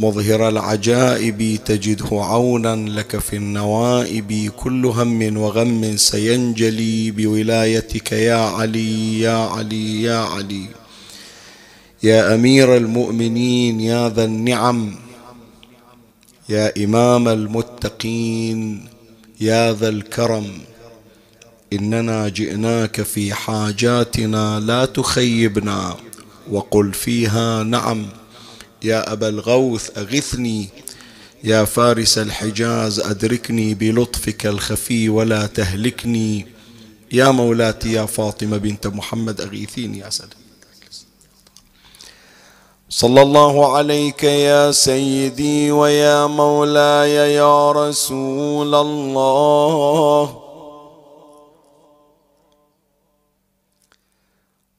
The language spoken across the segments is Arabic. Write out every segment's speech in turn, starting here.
مظهر العجائب تجده عونا لك في النوائب كل هم وغم سينجلي بولايتك يا علي يا علي يا علي. يا أمير المؤمنين يا ذا النعم. يا إمام المتقين يا ذا الكرم. إننا جئناك في حاجاتنا لا تخيبنا وقل فيها نعم. يا أبا الغوث أغثني. يا فارس الحجاز أدركني بلطفك الخفي ولا تهلكني. يا مولاتي يا فاطمة بنت محمد أغيثيني يا سلام. صلى الله عليك يا سيدي ويا مولاي يا رسول الله.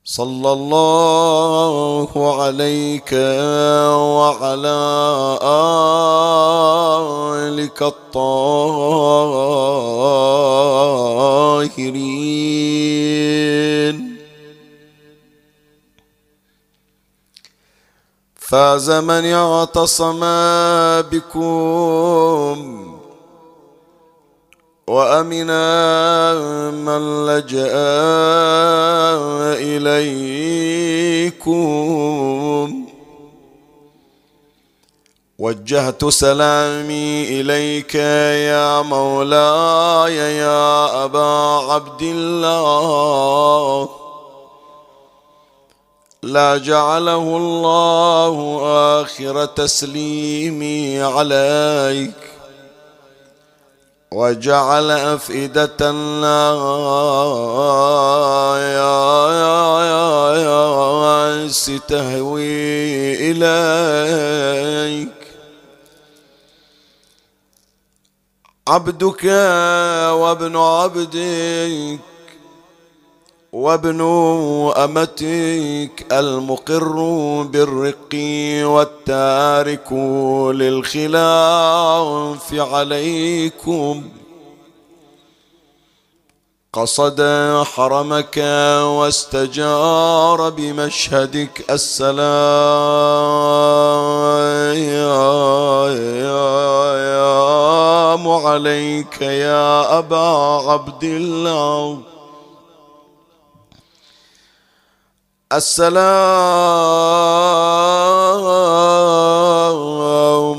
صلى الله عليك وعلى آلك الطاهرين. فاز من اعتصم بكم وأمنا من لجأ إليكم. وجهت سلامي إليك يا مولاي يا أبا عبد الله. لا جعله الله آخر تسليمي عليك. وجعل أفئدة الناس تهوي إليك. عبدك وابن عبدك وابن أمتك المقر بالرق والتارك للخلاف عليكم. قصد حرمك واستجار بمشهدك السلام عليك يا أبا عبد الله. السلام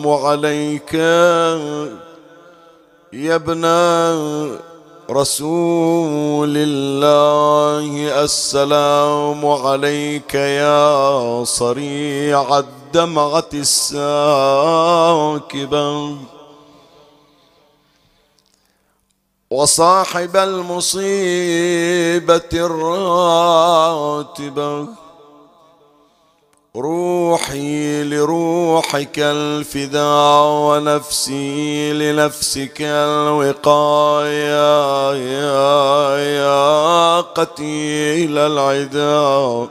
عليك يا ابن رسول الله. السلام عليك يا صريع الدمعة الساكبة. وصاحب المصيبة الراتبة. روحي لروحك الفداء ونفسي لنفسك الوقاية يا يا قتيل العداء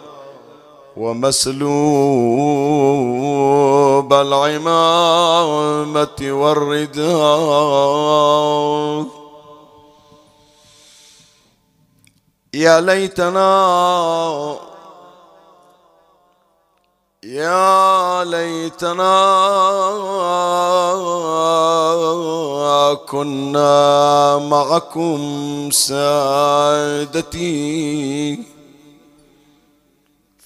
ومسلوب العمامة والرداء. يا ليتنا يا ليتنا كنا معكم سادتي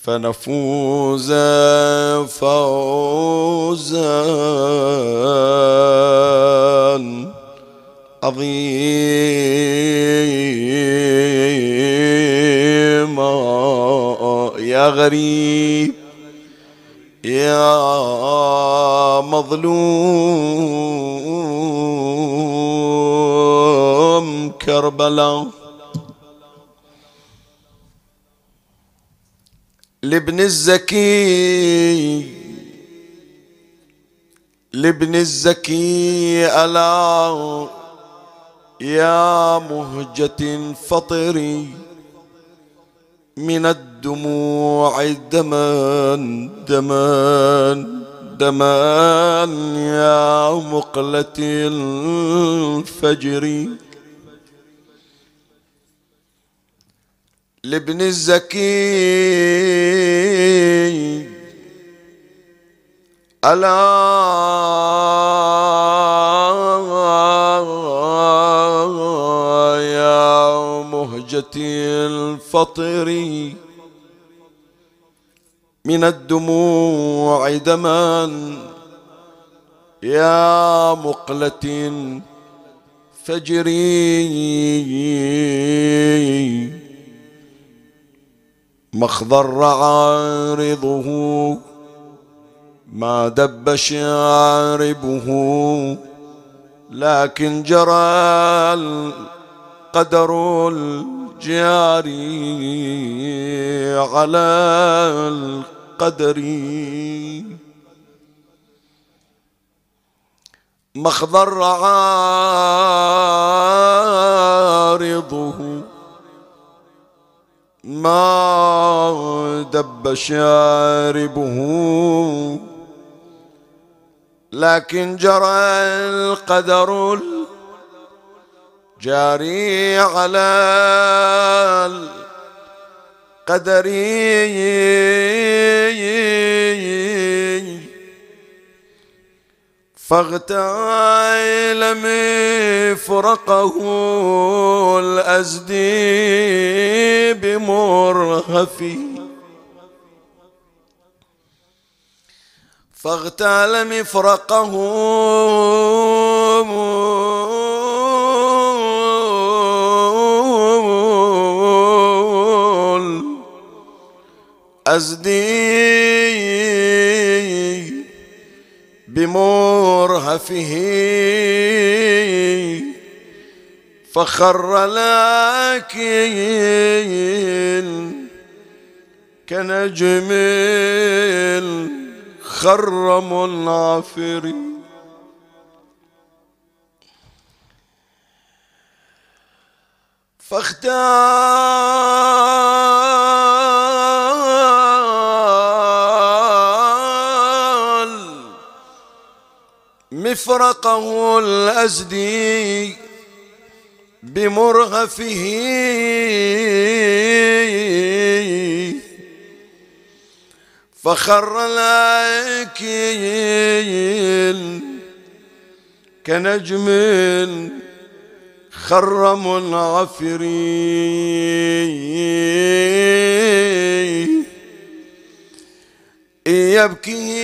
فنفوز فوزا. عظيما يا غريب يا مظلوم. كربلاء لابن الزكي لابن الزكي ألا يا مهجة فطري من الدموع دمان دمان دمان يا مقلة الفجر. لابن الزكي ألا مهجتي الفطر من الدموع دما يا مقلة فجري. مخضر عارضه ما دب شاربه لكن جرى القدر الجاري على القدر. مخضر عارضه. ما دب شاربه. لكن جرى القدر الجاري على القدر. فاغتال مفرقه الأزدي بمرهفي فاغتال مفرقه الأزدي بمرهفه فخر لكن كنجم خرم العافر فاختال مفرقه الأزدي بمرهفه فخر لكن كنجم خرم عفري يبكي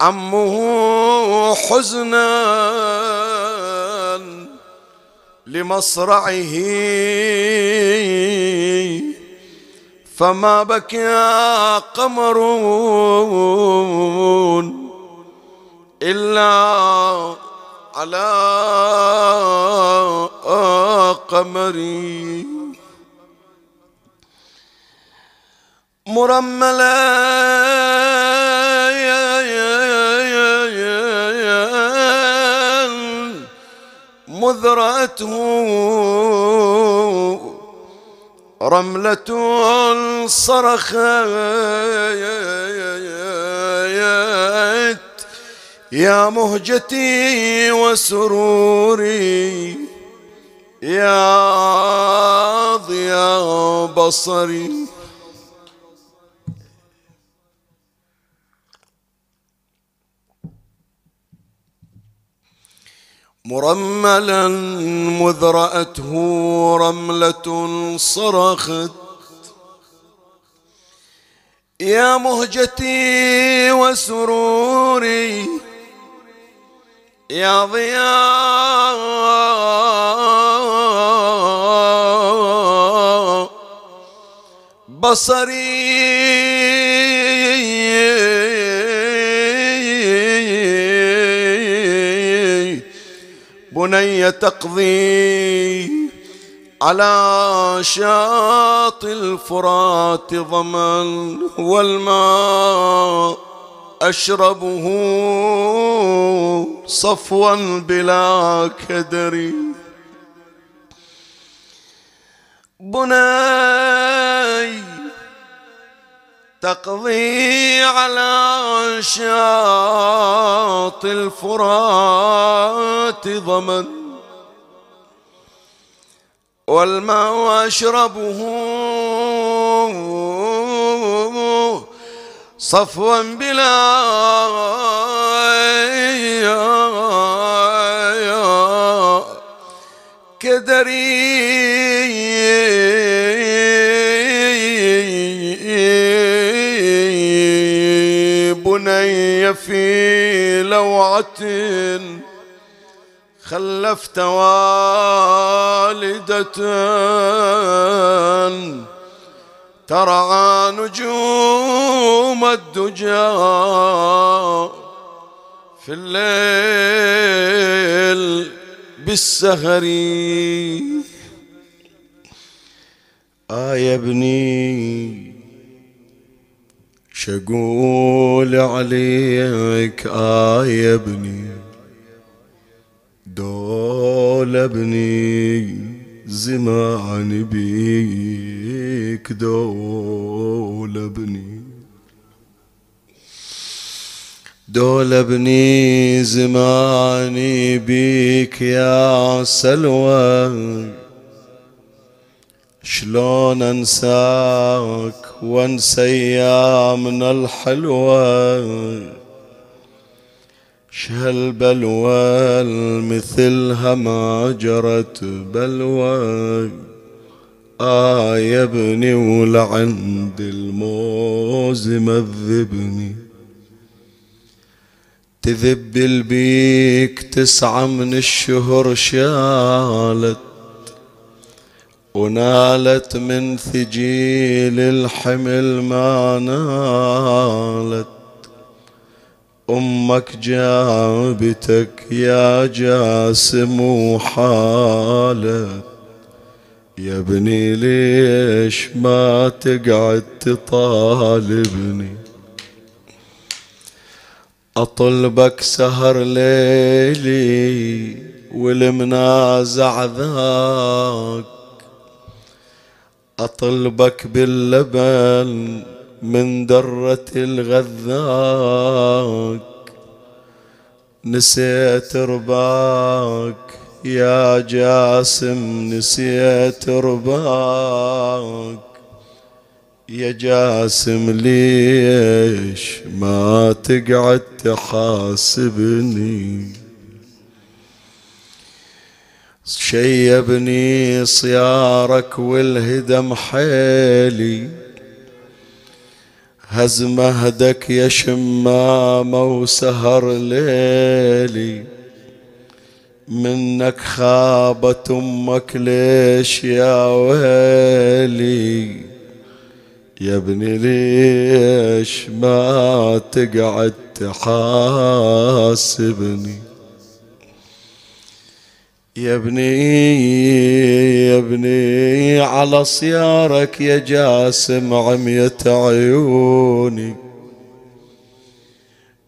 عمه حزنا لمصرعه فما بكى قمر إلا على قمري مرملا مذرته رملة صرخت يا مهجتي وسروري يا ضياء بصري مرملا مذ رأته رملة صرخت. يا مهجتي وسروري يا ضياء بصري بني تقضي على شاطئ الفرات ظمن والماء أشربه صفوا بلا كدر. بني تقضي على شاطئ الفرات ضمن والماء أشربه صفوا بلا كدري في لوعة خلفت والدة ترعى نجوم الدجى في الليل بالسهر. آه يا ابني. شقول عليك آه ابني دول ابني زمان بيك دول ابني. دول ابني زماني بيك يا سلوى. شلون انساك وانسى ايامنا الحلوه شهل بلوى مثلها ما جرت بلوى. آه يا ابني ولعند الموز مذبني. تذب البيك تسعة من الشهر شالت ونالت من ثجيل الحمل ما نالت. أمك جابتك يا جاسم وحالة يا ابني ليش ما تقعد تطالبني؟ أطلبك سهر ليلي والمنازع ذاك. أطلبك باللبن من درة الغذاك. نسيت رباك يا جاسم نسيت رباك يا جاسم ليش ما تقعد تحاسبني؟ شيبني صيارك والهدم حيلي. هز مهدك يا شمامة وسهر ليلي. منك خابت أمك ليش يا ويلي؟ يا ابني ليش ما تقعد تحاسبني؟ يا ابني يا ابني على صيارك يا جاسم عميت عيوني.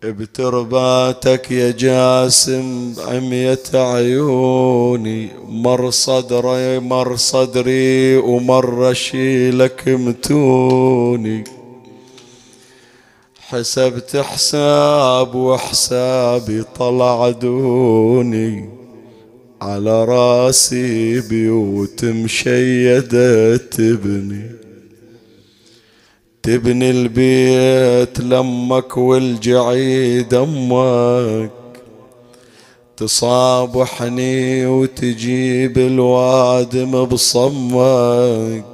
بترباتك يا جاسم عميت عيوني. مر صدري مر صدري ومر شيلك متوني. حسبت حساب وحسابي طلع دوني. على راسي بيوت مشيدة تبني. تبني البيت لمك والجعيد أمك. تصابحني وتجيب الوادم بصمك.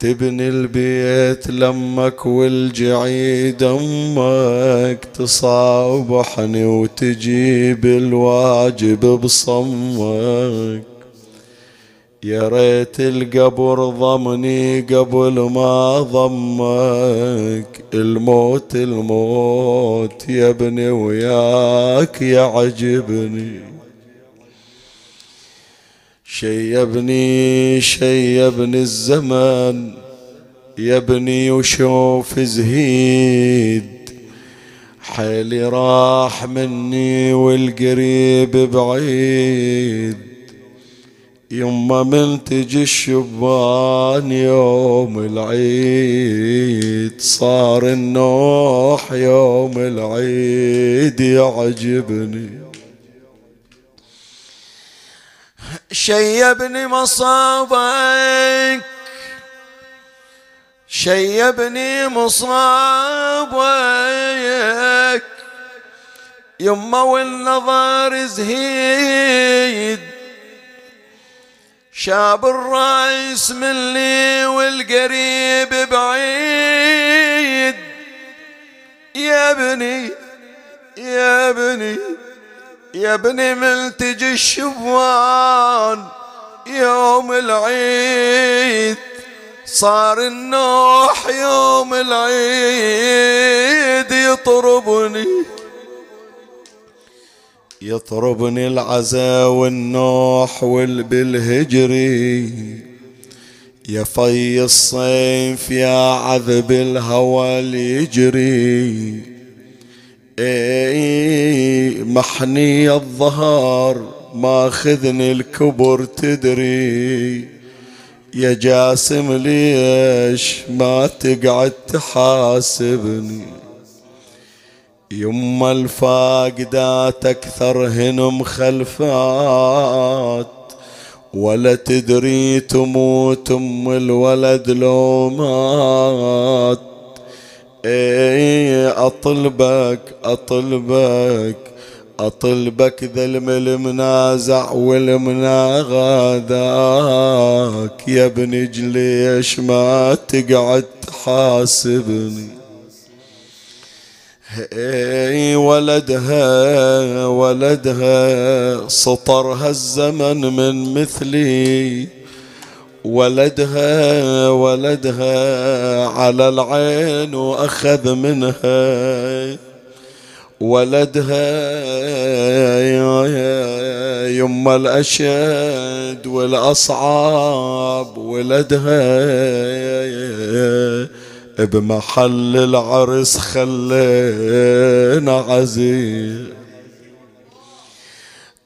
تبني البيت لمك والجعيد أمك تصابحني وتجيب الواجب بصمك. يا ريت القبر ضمني قبل ما ضمك. الموت الموت يا ابني وياك يعجبني. شيبني شيبني الزمن يبني وشوف زهيد. حيلي راح مني والقريب بعيد. يما من تجي الشبان يوم العيد صار النوح يوم العيد يعجبني. شيبني مصابك شيبني مصابك. يما والنظر زهيد شاب الرايس مني والقريب بعيد. يا ابني يا ابني يا ابني ملتجي الشبان يوم العيد صار النوح يوم العيد يطربني يطربني العزا والنوح والبالهجري يا في الصيف يا عذب الهوى اللي يجري. محني الظهر ماخذني الكبر تدري. يا جاسم ليش ما تقعد تحاسبني؟ يما الفاقدات اكثرهن مخلفات ولا تدري تموت أم الولد لو مات. إيه أطلبك أطلبك أطلبك ذا المنازع والمناغاذاك يا ابن ليش ما تقعد تحاسبني. اي ولدها ولدها سطرها الزمن من مثلي. ولدها ولدها على العين وأخذ منها. ولدها يما الأشد والأصعب. ولدها بمحل العرس خلينا عزيز.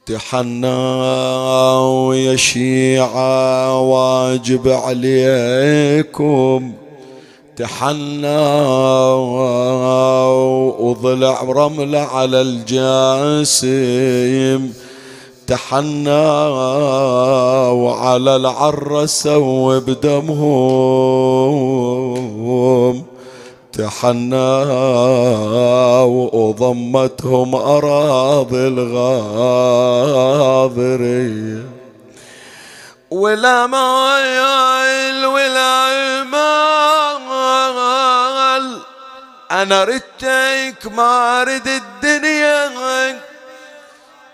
تحنى ويا شيعة واجب عليكم. تحنى وضلع رملة على الجاسم. تحنى وعلى العرسة وبدمهم تحنى وضمتهم أراضي الغاضرية ولا مايل ولا مال. أنا ردتك ما رد الدنيا.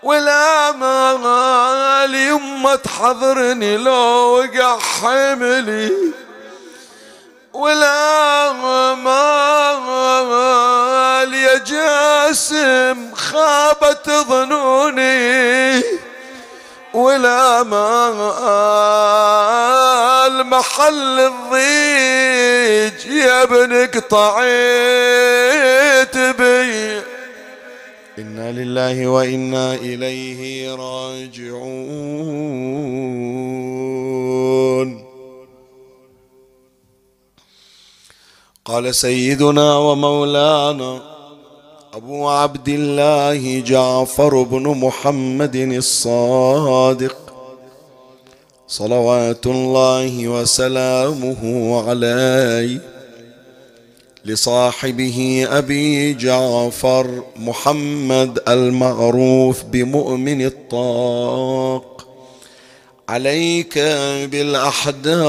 ولا مال. يما تحضرني لو وقع حملي ولا مال يا جاسم خابت ظنوني. ولا مال محل الضيج يا ابن قطعيت بي. إنا لله وإنا إليه راجعون. قال سيدنا ومولانا أبو عبد الله جعفر بن محمد الصادق صلوات الله وسلامه عليه لصاحبه أبي جعفر محمد المعروف بمؤمن الطاق عليك بالأحداث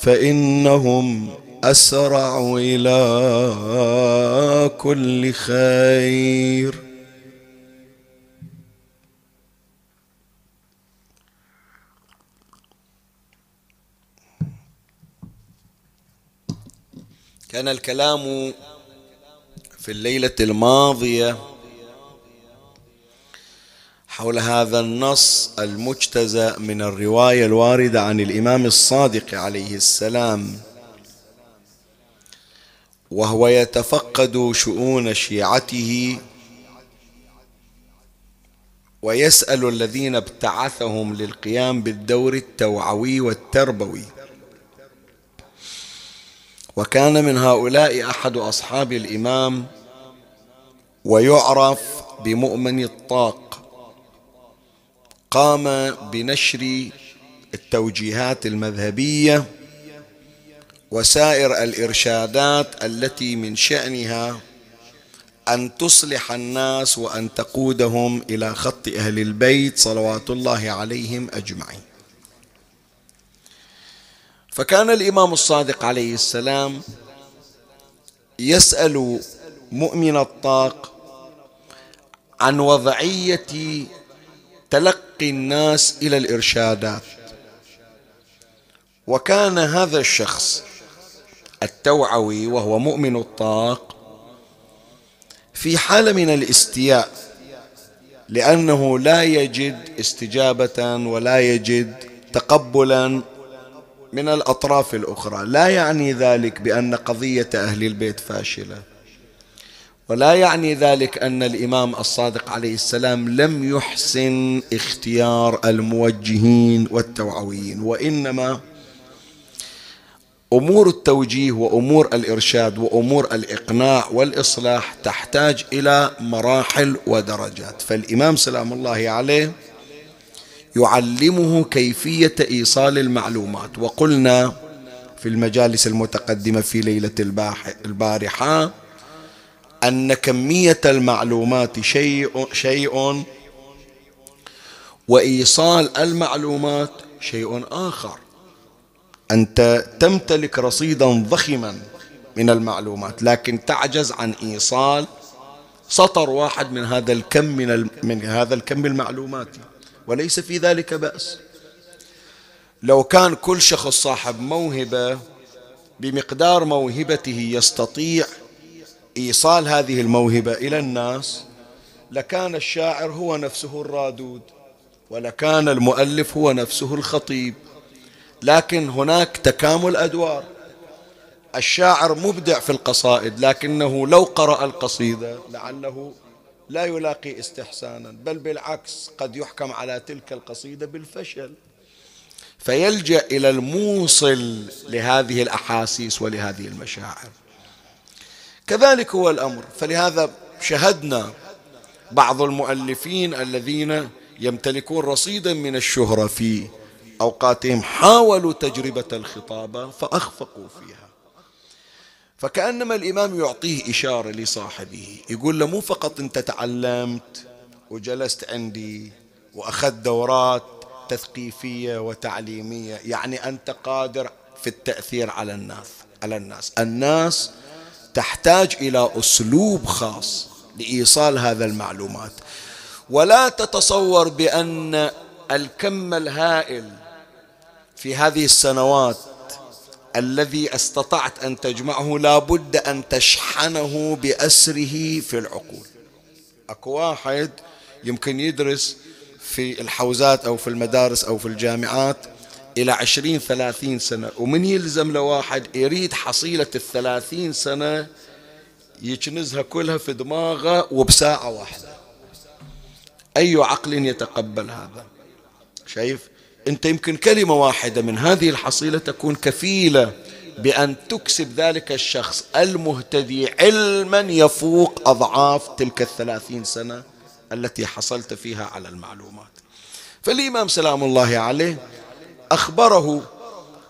فإنهم أسرع إلى كل خير. كان الكلام في الليلة الماضية حول هذا النص المجتزأ من الرواية الواردة عن الإمام الصادق عليه السلام. وهو يتفقد شؤون شيعته ويسأل الذين ابتعثهم للقيام بالدور التوعوي والتربوي. وكان من هؤلاء أحد أصحاب الإمام ويعرف بمؤمن الطاق. قام بنشر التوجيهات المذهبية وسائر الإرشادات التي من شأنها أن تصلح الناس وأن تقودهم إلى خط أهل البيت صلوات الله عليهم أجمعين. فكان الإمام الصادق عليه السلام يسأل مؤمن الطاق عن وضعية تلقي الناس إلى الإرشادات. وكان هذا الشخص التوعوي وهو مؤمن الطاق في حالة من الاستياء لأنه لا يجد استجابة ولا يجد تقبلا من الأطراف الأخرى. لا يعني ذلك بأن قضية أهل البيت فاشلة. ولا يعني ذلك أن الإمام الصادق عليه السلام لم يحسن اختيار الموجهين والتوعويين وإنما أمور التوجيه وأمور الإرشاد وأمور الإقناع والإصلاح تحتاج إلى مراحل ودرجات. فالإمام سلام الله عليه يعلمه كيفية إيصال المعلومات. وقلنا في المجالس المتقدمة في ليلة البارحة أن كمية المعلومات شيء شيء وإيصال المعلومات شيء آخر. أنت تمتلك رصيدا ضخما من المعلومات لكن تعجز عن إيصال سطر واحد من هذا الكم من, من هذا الكم المعلوماتي وليس في ذلك بأس. لو كان كل شخص صاحب موهبة بمقدار موهبته يستطيع إيصال هذه الموهبة إلى الناس لكان الشاعر هو نفسه الرادود ولكان المؤلف هو نفسه الخطيب. لكن هناك تكامل أدوار. الشاعر مبدع في القصائد لكنه لو قرأ القصيدة لعله لا يلاقي استحسانا بل بالعكس قد يحكم على تلك القصيدة بالفشل. فيلجأ إلى الموصل لهذه الأحاسيس ولهذه المشاعر. كذلك هو الأمر. فلهذا شهدنا بعض المؤلفين الذين يمتلكون رصيدا من الشهرة في أوقاتهم حاولوا تجربة الخطابة فأخفقوا فيها. فكأنما الإمام يعطيه إشارة لصاحبه يقول له مو فقط أنت تعلمت وجلست عندي وأخذت دورات تثقيفية وتعليمية يعني أنت قادر في التأثير على الناس على الناس. الناس تحتاج إلى أسلوب خاص لإيصال هذا المعلومات. ولا تتصور بأن الكم الهائل في هذه السنوات الذي استطعت أن تجمعه لا بد أن تشحنه بأسره في العقول. أكو واحد يمكن يدرس في الحوزات أو في المدارس أو في الجامعات إلى عشرين ثلاثين سنة. ومن يلزم لواحد يريد حصيلة الثلاثين سنة يكنزها كلها في دماغه وبساعة واحدة. أي عقل يتقبل هذا؟ شايف؟ أنت يمكن كلمة واحدة من هذه الحصيلة تكون كفيلة بأن تكسب ذلك الشخص المهتدي علما يفوق أضعاف تلك الثلاثين سنة التي حصلت فيها على المعلومات. فالإمام سلام الله عليه أخبره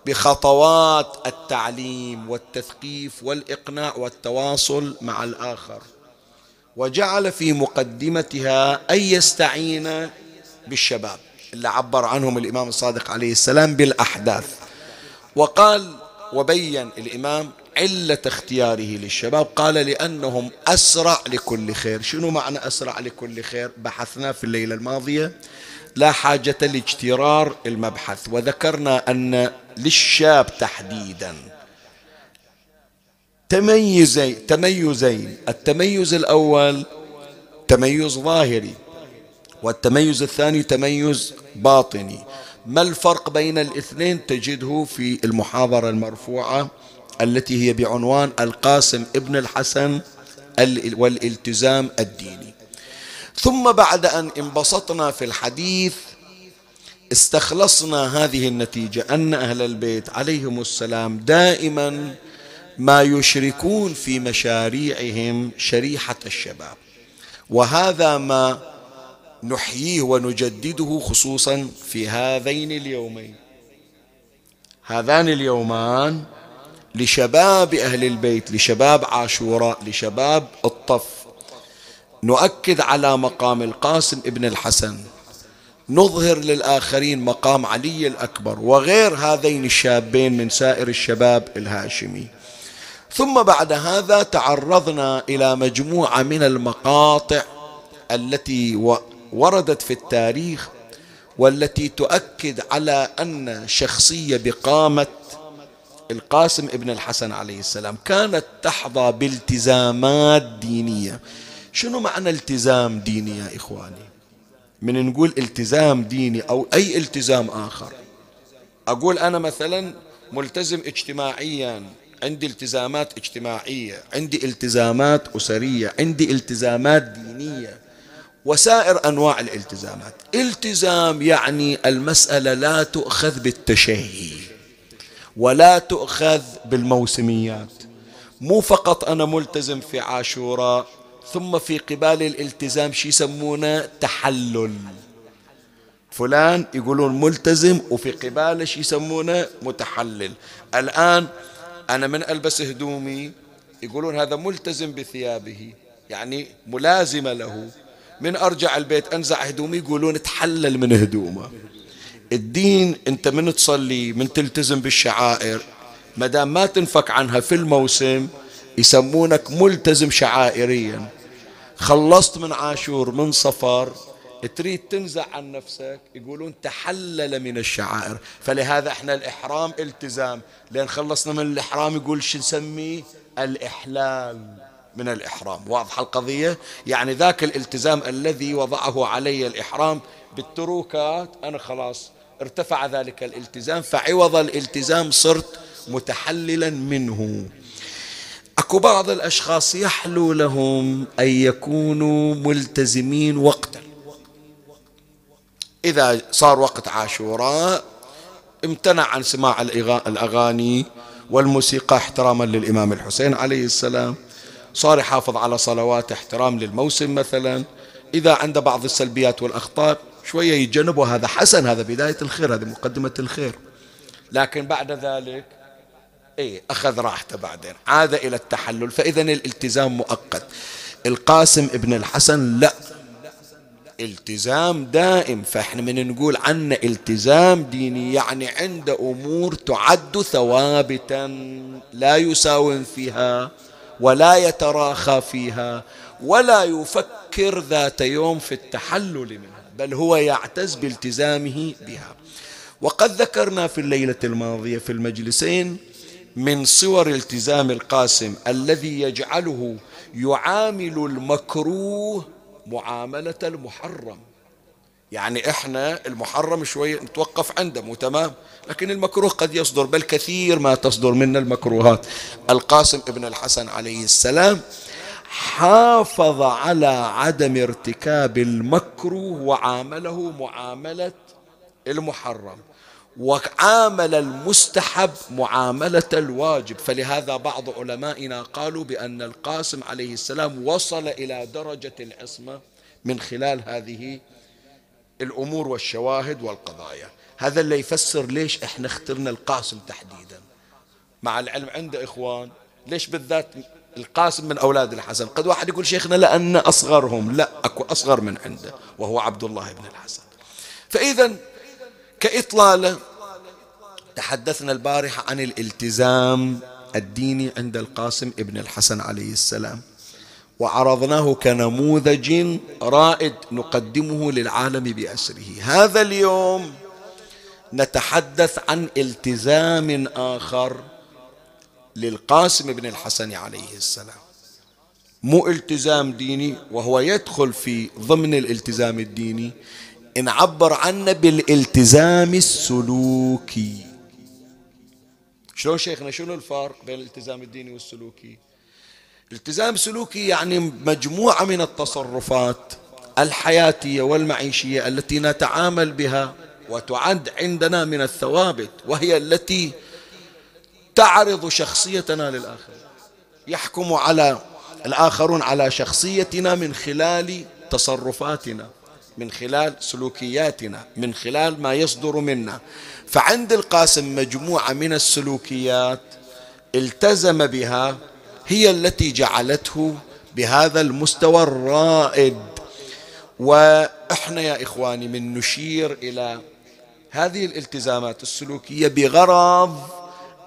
بخطوات التعليم والتثقيف والإقناع والتواصل مع الآخر وجعل في مقدمتها أن يستعين بالشباب. اللي عبر عنهم الإمام الصادق عليه السلام بالأحداث وقال وبين الإمام علة اختياره للشباب قال لأنهم أسرع لكل خير. شنو معنى أسرع لكل خير؟ بحثنا في الليلة الماضية لا حاجة لاجترار المبحث وذكرنا أن للشاب تحديدا تميزين تميزين التميز الأول تميز ظاهري والتميز الثاني تميز باطني. ما الفرق بين الاثنين تجده في المحاضرة المرفوعة التي هي بعنوان القاسم ابن الحسن والالتزام الديني. ثم بعد أن انبسطنا في الحديث استخلصنا هذه النتيجة أن أهل البيت عليهم السلام دائما ما يشركون في مشاريعهم شريحة الشباب. وهذا ما نحييه ونجدده خصوصا في هذين اليومين. هذان اليومان لشباب أهل البيت لشباب عاشوراء لشباب الطف. نؤكد على مقام القاسم ابن الحسن. نظهر للآخرين مقام علي الأكبر وغير هذين الشابين من سائر الشباب الهاشمي. ثم بعد هذا تعرضنا إلى مجموعة من المقاطع التي وردت في التاريخ والتي تؤكد على أن شخصية بقامة القاسم ابن الحسن عليه السلام كانت تحظى بالتزامات دينية. شنو معنى التزام ديني يا إخواني؟ من نقول التزام ديني أو أي التزام آخر. أقول أنا مثلا ملتزم اجتماعيا عندي التزامات اجتماعية عندي التزامات أسرية عندي التزامات دينية وسائر أنواع الالتزامات. التزام يعني المسألة لا تؤخذ بالتشهي ولا تؤخذ بالموسميات. مو فقط أنا ملتزم في عاشوراء ثم في قبال الالتزام شي يسمونه تحلل. فلان يقولون ملتزم وفي قباله شي يسمونه متحلل. الآن أنا من ألبس هدومي يقولون هذا ملتزم بثيابه يعني ملازمة له. من أرجع البيت أنزع هدومي يقولون تحلل من هدومه. الدين أنت من تصلي من تلتزم بالشعائر ما دام ما تنفك عنها في الموسم يسمونك ملتزم شعائريا. خلصت من عاشور من صفر تريد تنزع عن نفسك؟ يقولون تحلل من الشعائر. فلهذا إحنا الإحرام التزام. لأن خلصنا من الإحرام يقول شو نسميه؟ الإحلال من الإحرام. واضحة القضية؟ يعني ذاك الالتزام الذي وضعه علي الإحرام بالتروكات أنا خلاص ارتفع ذلك الالتزام فعوض الالتزام صرت متحللا منه. أكو بعض الأشخاص يحلو لهم أن يكونوا ملتزمين وقتا. إذا صار وقت عاشوراء امتنع عن سماع الأغاني والموسيقى احتراما للإمام الحسين عليه السلام. صار يحافظ على صلوات احترام للموسم مثلا. إذا عنده بعض السلبيات والأخطاء شوية يتجنب وهذا حسن هذا بداية الخير هذه مقدمة الخير. لكن بعد ذلك اي أخذ راحته بعدين. عاد إلى التحلل. فإذا الالتزام مؤقت. القاسم ابن الحسن لا. التزام دائم. فإحنا من نقول عنه التزام ديني يعني عنده أمور تعد ثوابتا لا يساوم فيها ولا يتراخى فيها ولا يفكر ذات يوم في التحلل منها بل هو يعتز بالتزامه بها. وقد ذكرنا في الليلة الماضية في المجلسين من صور التزام القاسم الذي يجعله يعامل المكروه معاملة المحرم. يعني إحنا المحرم شوية نتوقف عنده مو تمام لكن المكروه قد يصدر بل كثير ما تصدر منا المكروهات. القاسم ابن الحسن عليه السلام حافظ على عدم ارتكاب المكروه وعامله معاملة المحرم. وعامل المستحب معاملة الواجب. فلهذا بعض علمائنا قالوا بأن القاسم عليه السلام وصل إلى درجة العصمة من خلال هذه الأمور والشواهد والقضايا. هذا اللي يفسر ليش إحنا اخترنا القاسم تحديدا. مع العلم عنده إخوان ليش بالذات القاسم من أولاد الحسن؟ قد واحد يقول شيخنا لأن أصغرهم لا أكو أصغر من عنده وهو عبد الله بن الحسن. فإذا كإطلالة. تحدثنا البارحة عن الالتزام الديني عند القاسم ابن الحسن عليه السلام. وعرضناه كنموذج رائد نقدمه للعالم بأسره. هذا اليوم نتحدث عن التزام آخر للقاسم بن الحسن عليه السلام. مو التزام ديني وهو يدخل في ضمن الالتزام الديني. نعبر عنه بالالتزام السلوكي. شلون شيخنا؟ شنو الفرق بين الالتزام الديني والسلوكي؟ الالتزام السلوكي يعني مجموعة من التصرفات الحياتية والمعيشية التي نتعامل بها وتعد عندنا من الثوابت وهي التي تعرض شخصيتنا للآخر يحكم على الآخرون على شخصيتنا من خلال تصرفاتنا. من خلال سلوكياتنا من خلال ما يصدر منا. فعند القاسم مجموعة من السلوكيات التزم بها هي التي جعلته بهذا المستوى الرائد. وإحنا يا إخواني من نشير إلى هذه الالتزامات السلوكية بغرض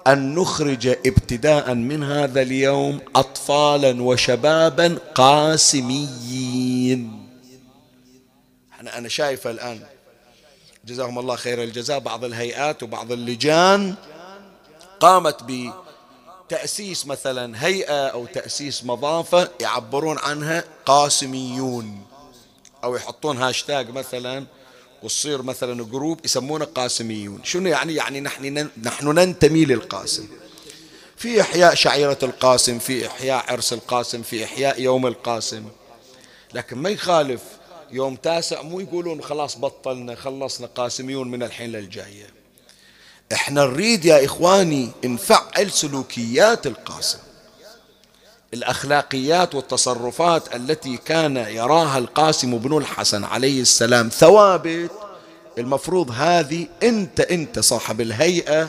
أن نخرج ابتداء من هذا اليوم اطفالا وشبابا قاسميين. أنا أنا شايف الآن. جزاهم الله خير الجزاء. بعض الهيئات وبعض اللجان قامت بتأسيس مثلا هيئة أو تأسيس مضافة يعبرون عنها قاسميون أو يحطون هاشتاج مثلا وتصير مثلا group يسمونه قاسميون. شنو يعني؟ يعني نحن نحن ننتمي للقاسم. في إحياء شعيرة القاسم في إحياء عرس القاسم في إحياء يوم القاسم. لكن ما يخالف يوم تاسع مو يقولون خلاص بطلنا خلصنا قاسميون من الحين للجاية. إحنا نريد يا إخواني نفعل سلوكيات القاسم. الأخلاقيات والتصرفات التي كان يراها القاسم بن الحسن عليه السلام ثوابت. المفروض هذه أنت أنت صاحب الهيئة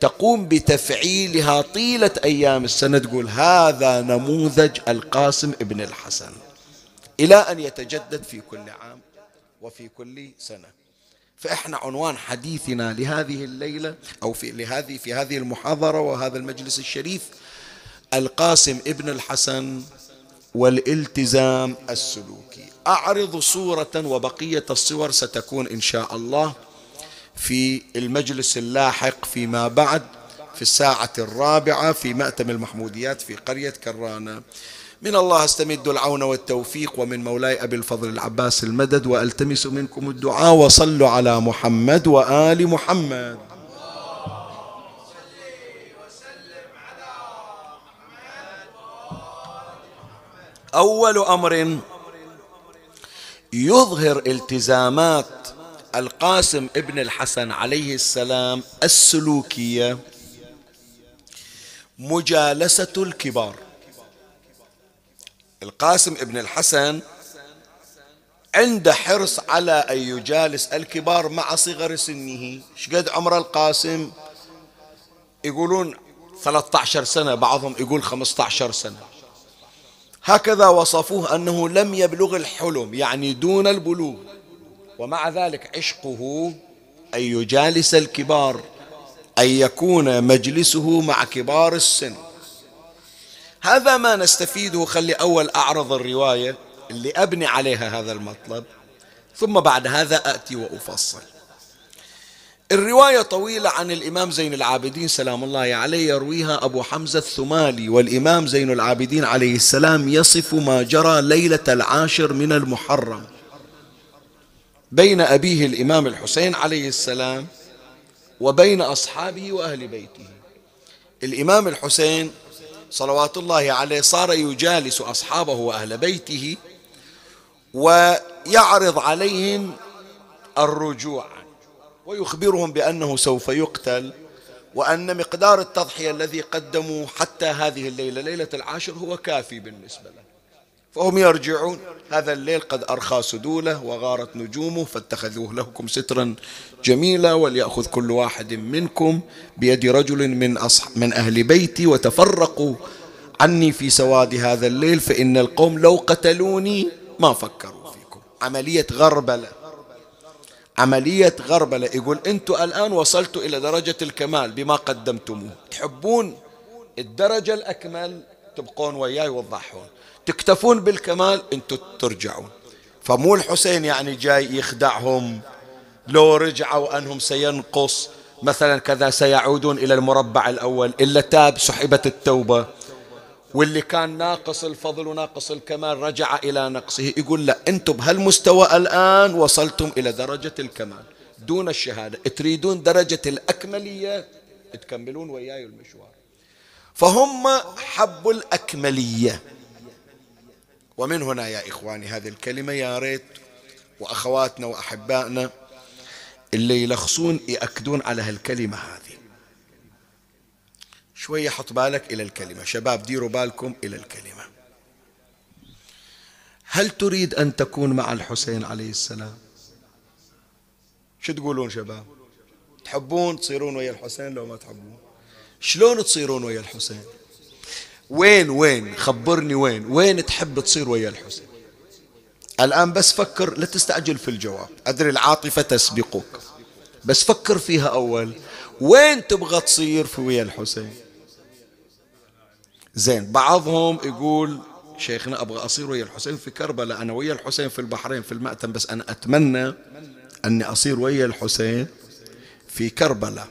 تقوم بتفعيلها طيلة أيام السنة تقول هذا نموذج القاسم ابن الحسن. إلى أن يتجدد في كل عام وفي كل سنة. فإحنا عنوان حديثنا لهذه الليلة أو في لهذه في هذه المحاضرة وهذا المجلس الشريف القاسم ابن الحسن والالتزام السلوكي. أعرض صورة وبقية الصور ستكون إن شاء الله في المجلس اللاحق فيما بعد في الساعة الرابعة في مأتم المحموديات في قرية كرانة من الله استمد العون والتوفيق ومن مولاي أبي الفضل العباس المدد وألتمس منكم الدعاء وصلوا على محمد وآل محمد. أول أمر يظهر التزامات القاسم ابن الحسن عليه السلام السلوكية مجالسة الكبار. القاسم ابن الحسن عنده حرص على أن يجالس الكبار مع صغر سنه. شقد عمر القاسم؟ يقولون 13 سنة بعضهم يقول 15 سنة. هكذا وصفوه أنه لم يبلغ الحلم يعني دون البلوغ. ومع ذلك عشقه أن يجالس الكبار أن يكون مجلسه مع كبار السن. هذا ما نستفيده خلي أول أعرض الرواية اللي أبني عليها هذا المطلب ثم بعد هذا أتي وأفصل. الرواية طويلة عن الإمام زين العابدين سلام الله عليه يرويها أبو حمزة الثمالي والإمام زين العابدين عليه السلام يصف ما جرى ليلة العاشر من المحرم بين أبيه الإمام الحسين عليه السلام وبين أصحابه وأهل بيته. الإمام الحسين صلوات الله عليه صار يجالس أصحابه وأهل بيته ويعرض عليهم الرجوع ويخبرهم بأنه سوف يقتل وأن مقدار التضحية الذي قدموا حتى هذه الليلة ليلة العاشر هو كافي بالنسبة له. فهم يرجعون. هذا الليل قد أرخى سدوله وغارت نجومه فاتخذوه لكم سترا جميلا وليأخذ كل واحد منكم بيد رجل من, أصح من أهل بيتي وتفرقوا عني في سواد هذا الليل فإن القوم لو قتلوني ما فكروا فيكم. عملية غربلة. عملية غربلة. يقول أنتم الآن وصلتوا إلى درجة الكمال بما قدمتموه. تحبون الدرجة الأكمل؟ تبقون وياي وتضحون. تكتفون بالكمال أنتم ترجعون. فمو الحسين يعني جاي يخدعهم لو رجعوا أنهم سينقص مثلا كذا سيعودون إلى المربع الأول إلا تاب سحبت التوبة. واللي كان ناقص الفضل وناقص الكمال رجع إلى نقصه. يقول لا أنتم بهالمستوى الآن وصلتم إلى درجة الكمال. دون الشهادة تريدون درجة الأكملية تكملون وياي المشوار. فهم حبوا الأكملية. ومن هنا يا إخواني هذه الكلمة يا ريت وأخواتنا وأحبائنا اللي يلخصون يأكدون على هالكلمة هذه. شوية حط بالك إلى الكلمة. شباب ديروا بالكم إلى الكلمة. هل تريد أن تكون مع الحسين عليه السلام؟ شو تقولون شباب؟ تحبون تصيرون ويا الحسين لو ما تحبون؟ شلون تصيرون ويا الحسين؟ وين وين؟ خبرني وين؟ وين تحب تصير ويا الحسين؟ الآن بس فكر لا تستعجل في الجواب. أدري العاطفة تسبقك. بس فكر فيها أول. وين تبغى تصير في ويا الحسين؟ زين بعضهم يقول شيخنا أبغى أصير ويا الحسين في كربلاء. أنا ويا الحسين في البحرين في المأتم بس أنا أتمنى أني أصير ويا الحسين في كربلاء.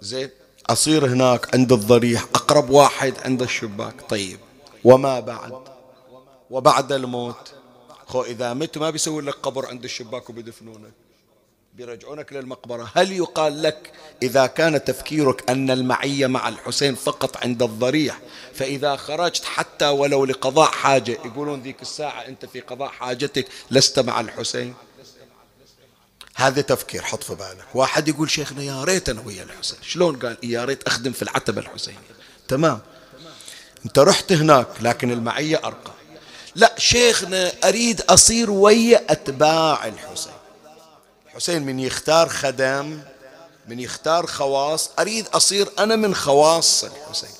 زين أصير هناك عند الضريح أقرب واحد عند الشباك. طيب وما بعد؟ وبعد الموت؟ خو إذا مت ما بيسوي لك قبر عند الشباك وبيدفنونك. بيرجعونك للمقبرة. هل يقال لك إذا كان تفكيرك أن المعية مع الحسين فقط عند الضريح فإذا خرجت حتى ولو لقضاء حاجة يقولون ذيك الساعة أنت في قضاء حاجتك لست مع الحسين؟ هذا تفكير حط في بالك. واحد يقول شيخنا يا ريت أنا ويا الحسين. شلون قال؟ يا ريت أخدم في العتبة الحسينية. تمام. أنت رحت هناك لكن المعية أرقى. لا شيخنا أريد أصير ويا أتباع الحسين. الحسين من يختار خدم من يختار خواص أريد أصير أنا من خواص الحسين.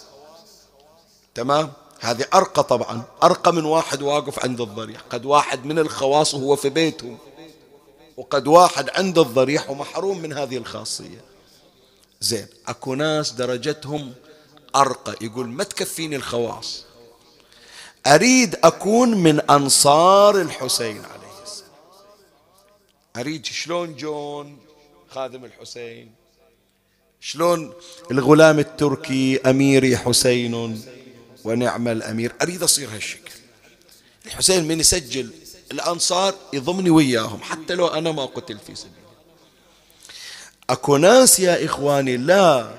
تمام؟ هذه أرقى طبعا. أرقى من واحد واقف عند الضريح. قد واحد من الخواص وهو في بيته. وقد واحد عند الضريح ومحروم من هذه الخاصية. زين أكو ناس درجتهم أرقى يقول ما تكفيني الخواص. أريد أكون من أنصار الحسين عليه السلام. أريد شلون جون خادم الحسين؟ شلون الغلام التركي أميري حسين ونعم الأمير؟ أريد أصير هالشكل. الحسين من يسجل الأنصار يضمني وياهم حتى لو أنا ما قتل في سبيل أكو ناس يا إخواني لا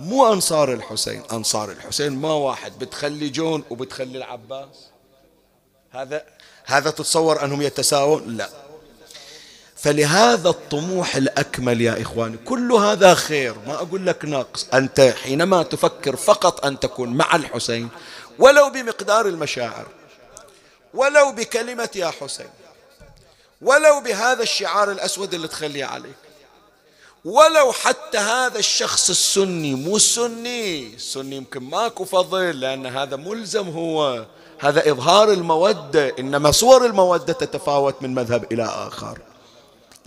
مو أنصار الحسين. أنصار الحسين ما واحد. بتخلي جون وبتخلي العباس. هذا هذا تتصور أنهم يتساوون؟ لا. فلهذا الطموح الأكمل يا إخواني كل هذا خير. ما أقول لك ناقص. أنت حينما تفكر فقط أن تكون مع الحسين ولو بمقدار المشاعر ولو بكلمة يا حسين ولو بهذا الشعار الأسود اللي تخليه عليك ولو حتى هذا الشخص السني مو السني السني يمكن ماكو فضل لأن هذا ملزم هو هذا إظهار المودة إنما صور المودة تتفاوت من مذهب إلى آخر.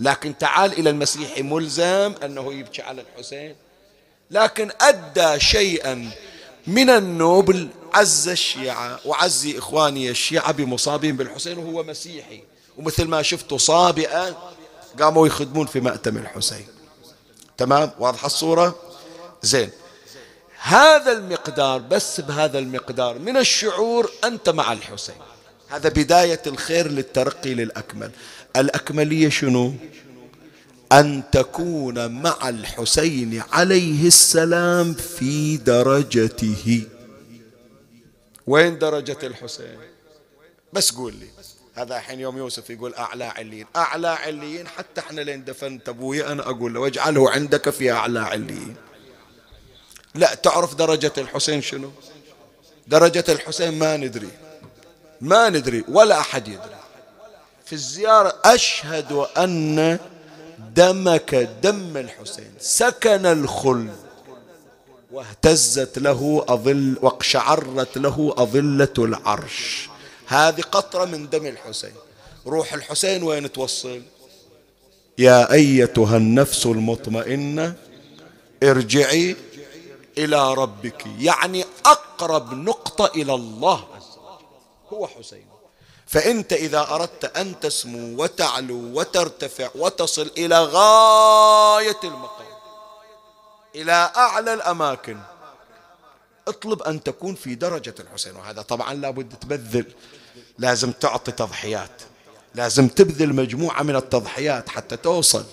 لكن تعال إلى المسيحي ملزم أنه يبكي على الحسين لكن أدى شيئا من النوبل عز الشيعة وعزي إخواني الشيعة بمصابين بالحسين وهو مسيحي. ومثل ما شفتوا صابئة قاموا يخدمون في مأتم الحسين. تمام؟ واضحة الصورة؟ زين. هذا المقدار بس بهذا المقدار من الشعور أنت مع الحسين. هذا بداية الخير للترقي للأكمل. الأكملية شنو؟ أن تكون مع الحسين عليه السلام في درجته. وين درجة الحسين؟ بس قول لي. هذا الحين يوم يوسف يقول أعلى عليين. أعلى عليين حتى إحنا لين دفنت أبوي أنا أقول له واجعله عندك في أعلى عليين. لا تعرف درجة الحسين شنو؟ درجة الحسين ما ندري. ما ندري ولا أحد يدري. في الزيارة أشهد أن دمك دم الحسين سكن الخلد. واهتزت له أظل واقشعرت له أظلة العرش. هذه قطرة من دم الحسين. روح الحسين وين توصل؟ يا أيتها النفس المطمئنة ارجعي إلى ربك. يعني أقرب نقطة إلى الله هو حسين. فأنت إذا أردت أن تسمو وتعلو وترتفع وتصل إلى غاية المقام. إلى أعلى الأماكن. اطلب أن تكون في درجة الحسين. وهذا طبعا لابد تبذل. لازم تعطي تضحيات. لازم تبذل مجموعة من التضحيات حتى توصل.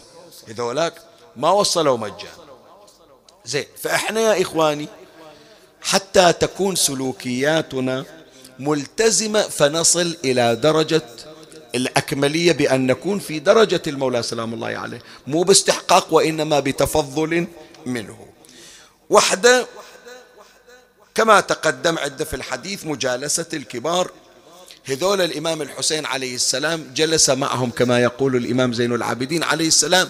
هذولاك ما وصلوا مجانا. زين فإحنا يا إخواني حتى تكون سلوكياتنا ملتزمة فنصل إلى درجة الأكملية بأن نكون في درجة المولى سلام الله عليه. مو باستحقاق وإنما بتفضل منه. وحدة كما تقدم عدة في الحديث مجالسة الكبار. هذول الإمام الحسين عليه السلام جلس معهم كما يقول الإمام زين العابدين عليه السلام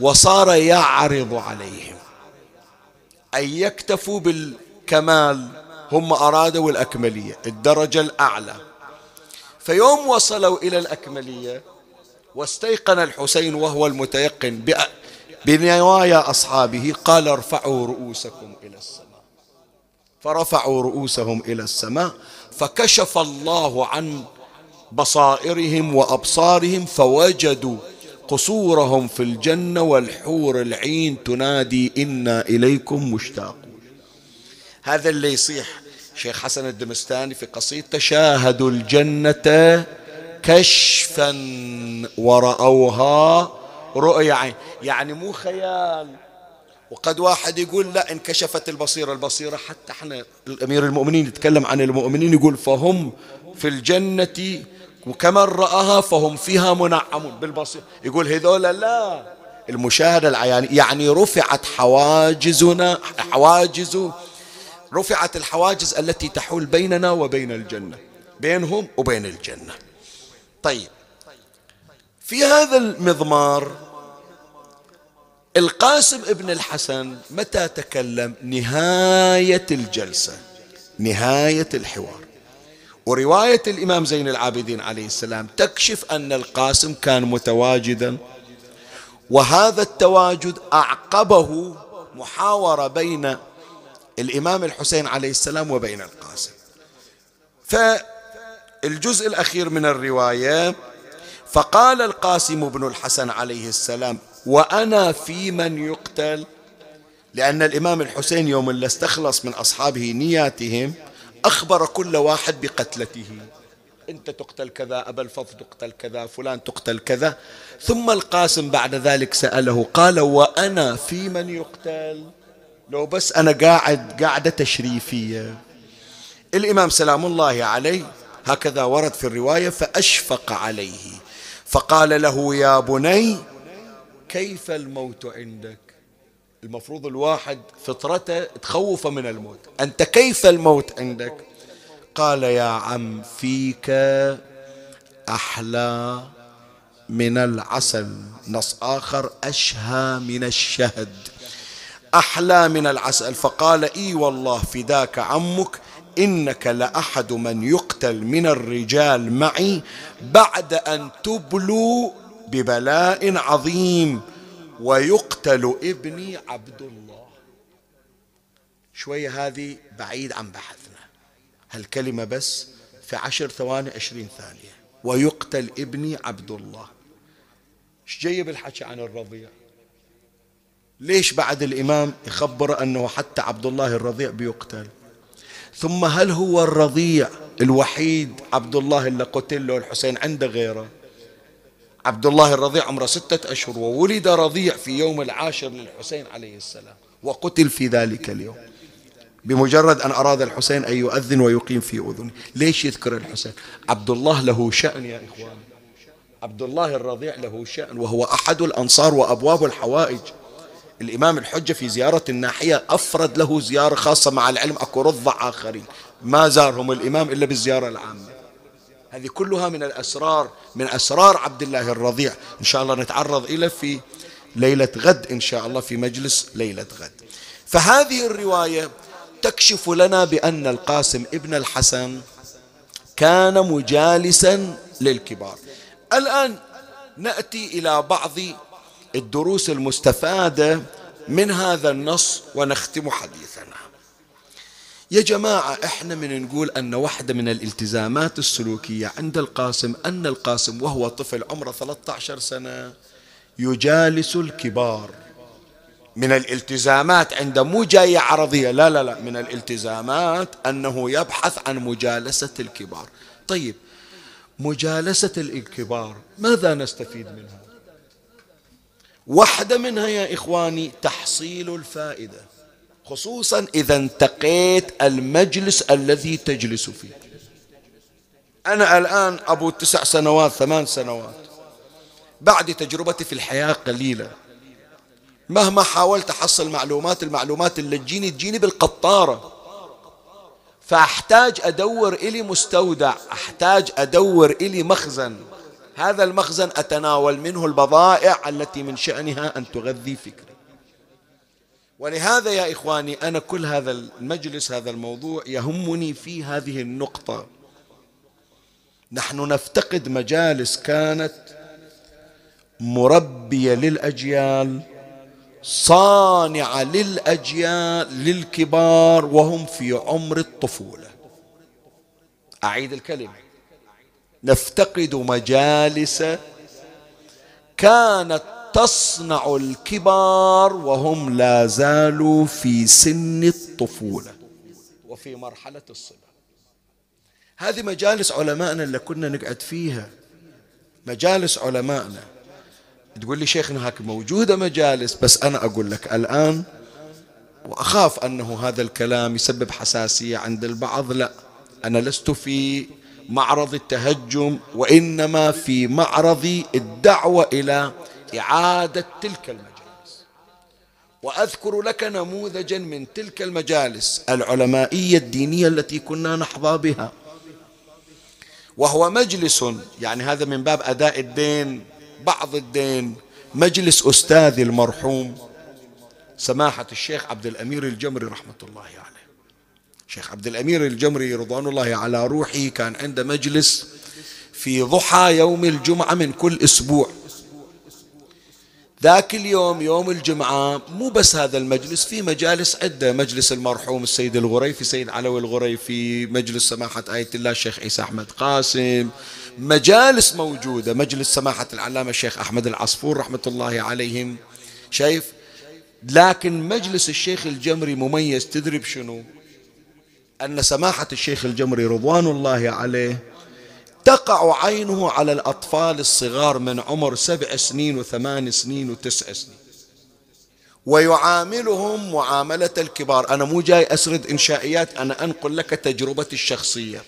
وصار يعرض عليهم. أن يكتفوا بالكمال هم أرادوا الأكملية الدرجة الأعلى. فيوم وصلوا إلى الأكملية واستيقن الحسين وهو المتيقن بنوايا أصحابه قال ارفعوا رؤوسكم إلى السماء. فرفعوا رؤوسهم إلى السماء فكشف الله عن بصائرهم وأبصارهم فوجدوا قصورهم في الجنة والحور العين تنادي إنا إليكم مشتاقون. هذا اللي يصيح شيخ حسن الدمستاني في قصيدته شاهدوا الجنة كشفا ورأوها رؤيا عين. يعني مو خيال. وقد واحد يقول لا انكشفت البصيرة. البصيرة حتى إحنا الأمير المؤمنين يتكلم عن المؤمنين يقول فهم في الجنة وكمن رآها فهم فيها منعمون بالبصيرة. يقول هذول لا. المشاهدة العيانية يعني رفعت حواجزنا حواجز رفعت الحواجز التي تحول بيننا وبين الجنة بينهم وبين الجنة. طيب في هذا المضمار القاسم ابن الحسن متى تكلم؟ نهاية الجلسة نهاية الحوار. ورواية الإمام زين العابدين عليه السلام تكشف أن القاسم كان متواجدا وهذا التواجد أعقبه محاورة بين الإمام الحسين عليه السلام وبين القاسم. فالجزء الأخير من الرواية فقال القاسم بن الحسن عليه السلام وأنا في من يقتل؟ لأن الإمام الحسين يوم اللي استخلص من أصحابه نياتهم أخبر كل واحد بقتلته. أنت تقتل كذا أبا الفضل تقتل كذا فلان تقتل كذا. ثم القاسم بعد ذلك سأله قال وأنا في من يقتل؟ لو بس أنا قاعد قاعدة تشريفية. الإمام سلام الله عليه هكذا ورد في الرواية فأشفق عليه. فقال له يا بني كيف الموت عندك؟ المفروض الواحد فطرته تخوف من الموت. أنت كيف الموت عندك؟ قال يا عم فيك أحلى من العسل نص آخر أشهى من الشهد. أحلى من العسل. فقال إي والله فداك عمك إنك لأحد من يقتل من الرجال معي بعد أن تبلوا ببلاء عظيم ويقتل ابني عبد الله. شوية هذه بعيد عن بحثنا. هالكلمة بس في عشر ثواني عشرين ثانية. ويقتل ابني عبد الله. إيش جايب الحكي عن الرضيع؟ ليش بعد الإمام يخبر أنه حتى عبد الله الرضيع بيقتل؟ ثم هل هو الرضيع الوحيد عبد الله اللي قتل له الحسين عنده غيره؟ عبد الله الرضيع عمره ستة أشهر وولد رضيع في يوم العاشر للحسين عليه السلام وقتل في ذلك اليوم. بمجرد أن أراد الحسين أن يؤذن ويقيم في أذنه ليش يذكر الحسين؟ عبد الله له شأن يا إخوان. عبد الله الرضيع له شأن وهو أحد الأنصار وأبواب الحوائج. الإمام الحجة في زيارة الناحية أفرد له زيارة خاصة مع العلم أكو رضع آخرين. ما زارهم الإمام إلا بالزيارة العامة. هذه كلها من الأسرار من أسرار عبد الله الرضيع. إن شاء الله نتعرض إلى في ليلة غد إن شاء الله في مجلس ليلة غد. فهذه الرواية تكشف لنا بأن القاسم ابن الحسن كان مجالسا للكبار. الآن نأتي إلى بعض الدروس المستفادة من هذا النص ونختم حديثنا. يا جماعة إحنا من نقول أن واحدة من الالتزامات السلوكية عند القاسم أن القاسم وهو طفل عمره 13 سنة يجالس الكبار. من الالتزامات عند مو جاية عرضية. لا لا لا من الالتزامات أنه يبحث عن مجالسة الكبار. طيب مجالسة الكبار ماذا نستفيد منها؟ واحدة منها يا إخواني تحصيل الفائدة خصوصا إذا انتقيت المجلس الذي تجلس فيه. أنا الآن أبو تسع سنوات ثمان سنوات. بعد تجربتي في الحياة قليلة. مهما حاولت أحصل معلومات المعلومات اللي تجيني تجيني بالقطارة. فأحتاج أدور إلي مستودع أحتاج أدور إلي مخزن. هذا المخزن أتناول منه البضائع التي من شأنها أن تغذي فكري. ولهذا يا إخواني أنا كل هذا المجلس هذا الموضوع يهمني في هذه النقطة. نحن نفتقد مجالس كانت مربية للأجيال صانعة للأجيال للكبار وهم في عمر الطفولة. أعيد الكلمة. نفتقد مجالس كانت تصنع الكبار وهم لا زالوا في سن الطفولة وفي مرحلة الصبا هذه مجالس علمائنا اللي كنا نقعد فيها. مجالس علمائنا. تقول لي شيخنا هاك موجودة مجالس بس أنا أقول لك الآن وأخاف أنه هذا الكلام يسبب حساسية عند البعض. لا أنا لست في معرض التهجم وإنما في معرض الدعوة إلى إعادة تلك المجالس. وأذكر لك نموذجا من تلك المجالس العلمائية الدينية التي كنا نحظى بها. وهو مجلس يعني هذا من باب أداء الدين بعض الدين. مجلس أستاذي المرحوم سماحة الشيخ عبد الأمير الجمري رحمة الله عليه. شيخ عبد الأمير الجمري رضوان الله على روحه كان عنده مجلس في ضحى يوم الجمعة من كل أسبوع. ذاك اليوم يوم الجمعة مو بس هذا المجلس في مجالس عدة مجلس المرحوم السيد الغريفي سيد علوي الغريفي مجلس سماحة آية الله الشيخ عيسى أحمد قاسم. مجالس موجودة مجلس سماحة العلامة الشيخ أحمد العصفور رحمة الله عليهم. شايف؟ لكن مجلس الشيخ الجمري مميز تدري بشنو؟ أن سماحة الشيخ الجمري رضوان الله عليه تقع عينه على الأطفال الصغار من عمر سبع سنين وثمان سنين وتسع سنين. ويعاملهم معاملة الكبار. أنا مو جاي أسرد إنشائيات أنا أنقل لك تجربتي الشخصية.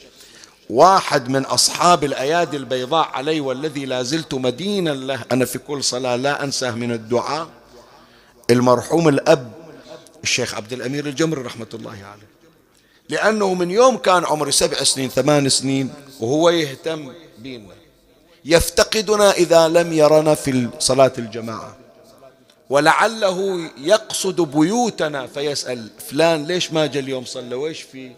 واحد من أصحاب الأيادي البيضاء علي والذي لا زلت مدينا له. أنا في كل صلاة لا أنساه من الدعاء. المرحوم الأب الشيخ عبد الأمير الجمري رحمة الله عليه. لأنه من يوم كان عمري سبع سنين ثمان سنين وهو يهتم بينا يفتقدنا إذا لم يرنا في صلاة الجماعة. ولعله يقصد بيوتنا فيسأل فلان ليش ما جاء اليوم صلى؟ ويش فيه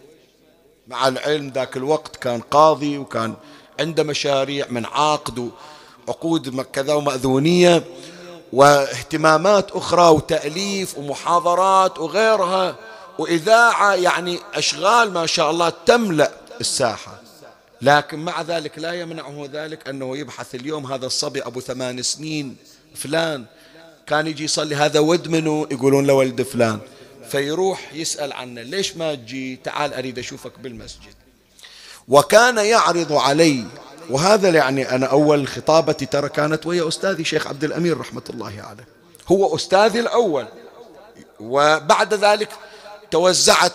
مع العلم ذاك الوقت كان قاضي وكان عنده مشاريع من عقد وعقود كذا ومأذونية واهتمامات أخرى وتأليف ومحاضرات وغيرها. وإذاعة يعني أشغال ما شاء الله تملأ الساحة. لكن مع ذلك لا يمنعه ذلك أنه يبحث اليوم هذا الصبي أبو ثمان سنين فلان. كان يجي يصلي هذا ود منه؟ يقولون له ولد فلان. فيروح يسأل عنه ليش ما تجي؟ تعال أريد أشوفك بالمسجد. وكان يعرض علي وهذا يعني أنا أول خطابتي ترى كانت ويا أستاذي شيخ عبد الأمير رحمة الله عليه. هو أستاذي الأول. وبعد ذلك توزعت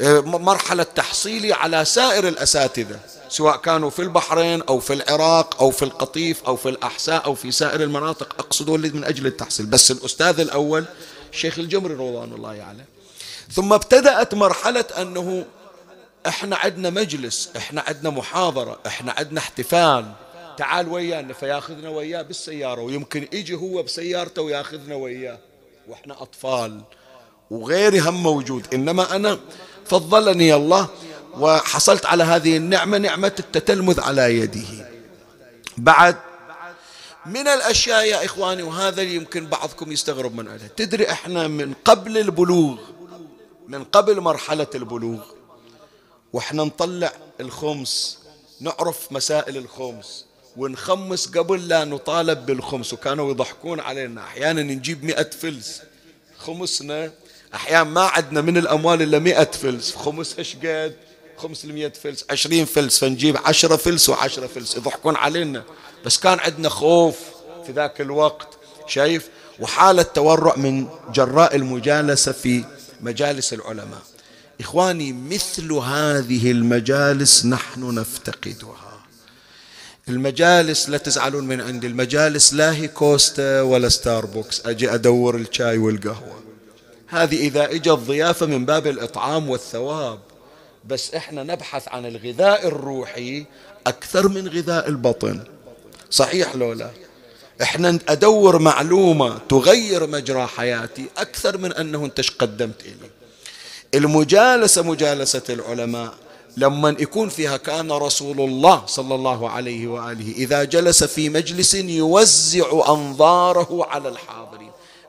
آه، مرحلة تحصيلي على سائر الأساتذة سواء كانوا في البحرين أو في العراق أو في القطيف أو في الأحساء أو في سائر المناطق أقصد من أجل التحصيل. بس الأستاذ الأول الشيخ الجمري رضوان الله عليه يعني. ثم ابتدأت مرحلة أنه إحنا عندنا مجلس إحنا عندنا محاضرة إحنا عندنا احتفال. تعال ويانا فياخذنا وياه بالسيارة ويمكن يجي هو بسيارته وياخذنا وياه. وإحنا أطفال. وغيري هم موجود. إنما أنا فضلني الله وحصلت على هذه النعمة نعمة التتلمذ على يده. بعد من الأشياء يا إخواني وهذا يمكن بعضكم يستغرب من عليه تدري إحنا من قبل البلوغ من قبل مرحلة البلوغ وإحنا نطلع الخمس نعرف مسائل الخمس ونخمس قبل لا نطالب بالخمس. وكانوا يضحكون علينا أحيانا نجيب مئة فلس. خمسنا أحيانا ما عندنا من الأموال إلا مئة فلس. خمس إيش قد خمس المئة فلس عشرين فلس. فنجيب عشرة فلس وعشرة فلس. يضحكون علينا. بس كان عندنا خوف في ذاك الوقت شايف؟ وحالة تورع من جراء المجالسة في مجالس العلماء. إخواني مثل هذه المجالس نحن نفتقدها. المجالس لا تزعلون من عندي. المجالس لا هي كوستا ولا ستاربكس أجي أدور الشاي والقهوة. هذه إذا إجت ضيافة من باب الإطعام والثواب. بس إحنا نبحث عن الغذاء الروحي أكثر من غذاء البطن. صحيح لو لا؟ إحنا أدور معلومة تغير مجرى حياتي أكثر من أنه أنت قدمت لي المجالسة مجالسة العلماء. لما يكون فيها كان رسول الله صلى الله عليه وآله إذا جلس في مجلس يوزع أنظاره على الحاضرين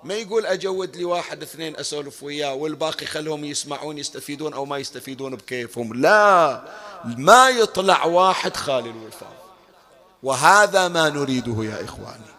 ما يقول أجود لي واحد اثنين أسولف وياه والباقي خلهم يسمعون يستفيدون أو ما يستفيدون بكيفهم؟ لا. ما يطلع واحد خالي الوفاق وهذا ما نريده يا إخواني.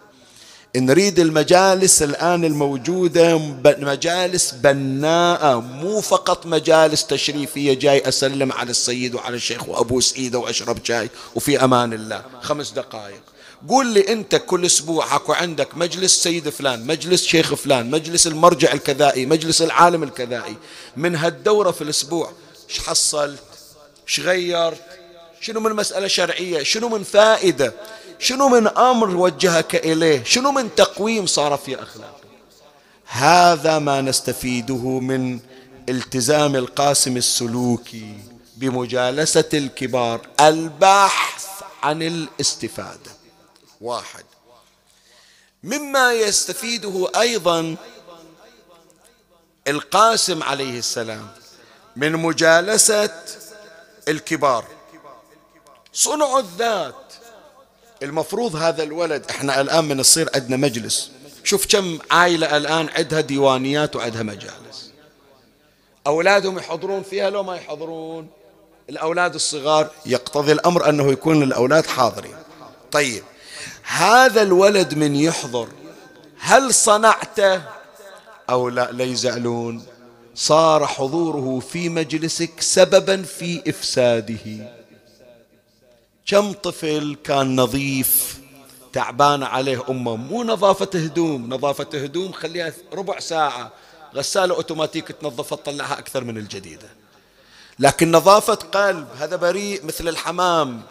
نريد المجالس الآن الموجودة مجالس بناءة مو فقط مجالس تشريفية. جاي أسلم على السيد وعلى الشيخ وأبوس إيده وأشرب شاي وفي أمان الله. خمس دقائق. قول لي أنت كل أسبوع أكو عندك مجلس سيد فلان مجلس شيخ فلان مجلس المرجع الكذائي مجلس العالم الكذائي. من هالدورة في الأسبوع إيش حصلت إيش غيرت شنو من مسألة شرعية؟ شنو من فائدة؟ شنو من أمر وجهك إليه؟ شنو من تقويم صار في أخلاقك؟ هذا ما نستفيده من التزام القاسم السلوكي بمجالسة الكبار البحث عن الاستفادة. واحد. مما يستفيده أيضا القاسم عليه السلام من مجالسة الكبار. صنع الذات. المفروض هذا الولد إحنا الآن من الصير عندنا مجلس. شوف كم عائلة الآن عندها ديوانيات وعندها مجالس. أولادهم يحضرون فيها لو ما يحضرون. الأولاد الصغار يقتضي الأمر أنه يكون الأولاد حاضرين. طيب هذا الولد من يحضر هل صنعته أو لا؟ لا يزعلون صار حضوره في مجلسك سببا في إفساده. كم طفل كان نظيف تعبان عليه أمه. مو نظافة هدوم نظافة هدوم خليها ربع ساعة. غسالة أوتوماتيك تنظفها تطلعها أكثر من الجديدة. لكن نظافة قلب هذا بريء مثل الحمام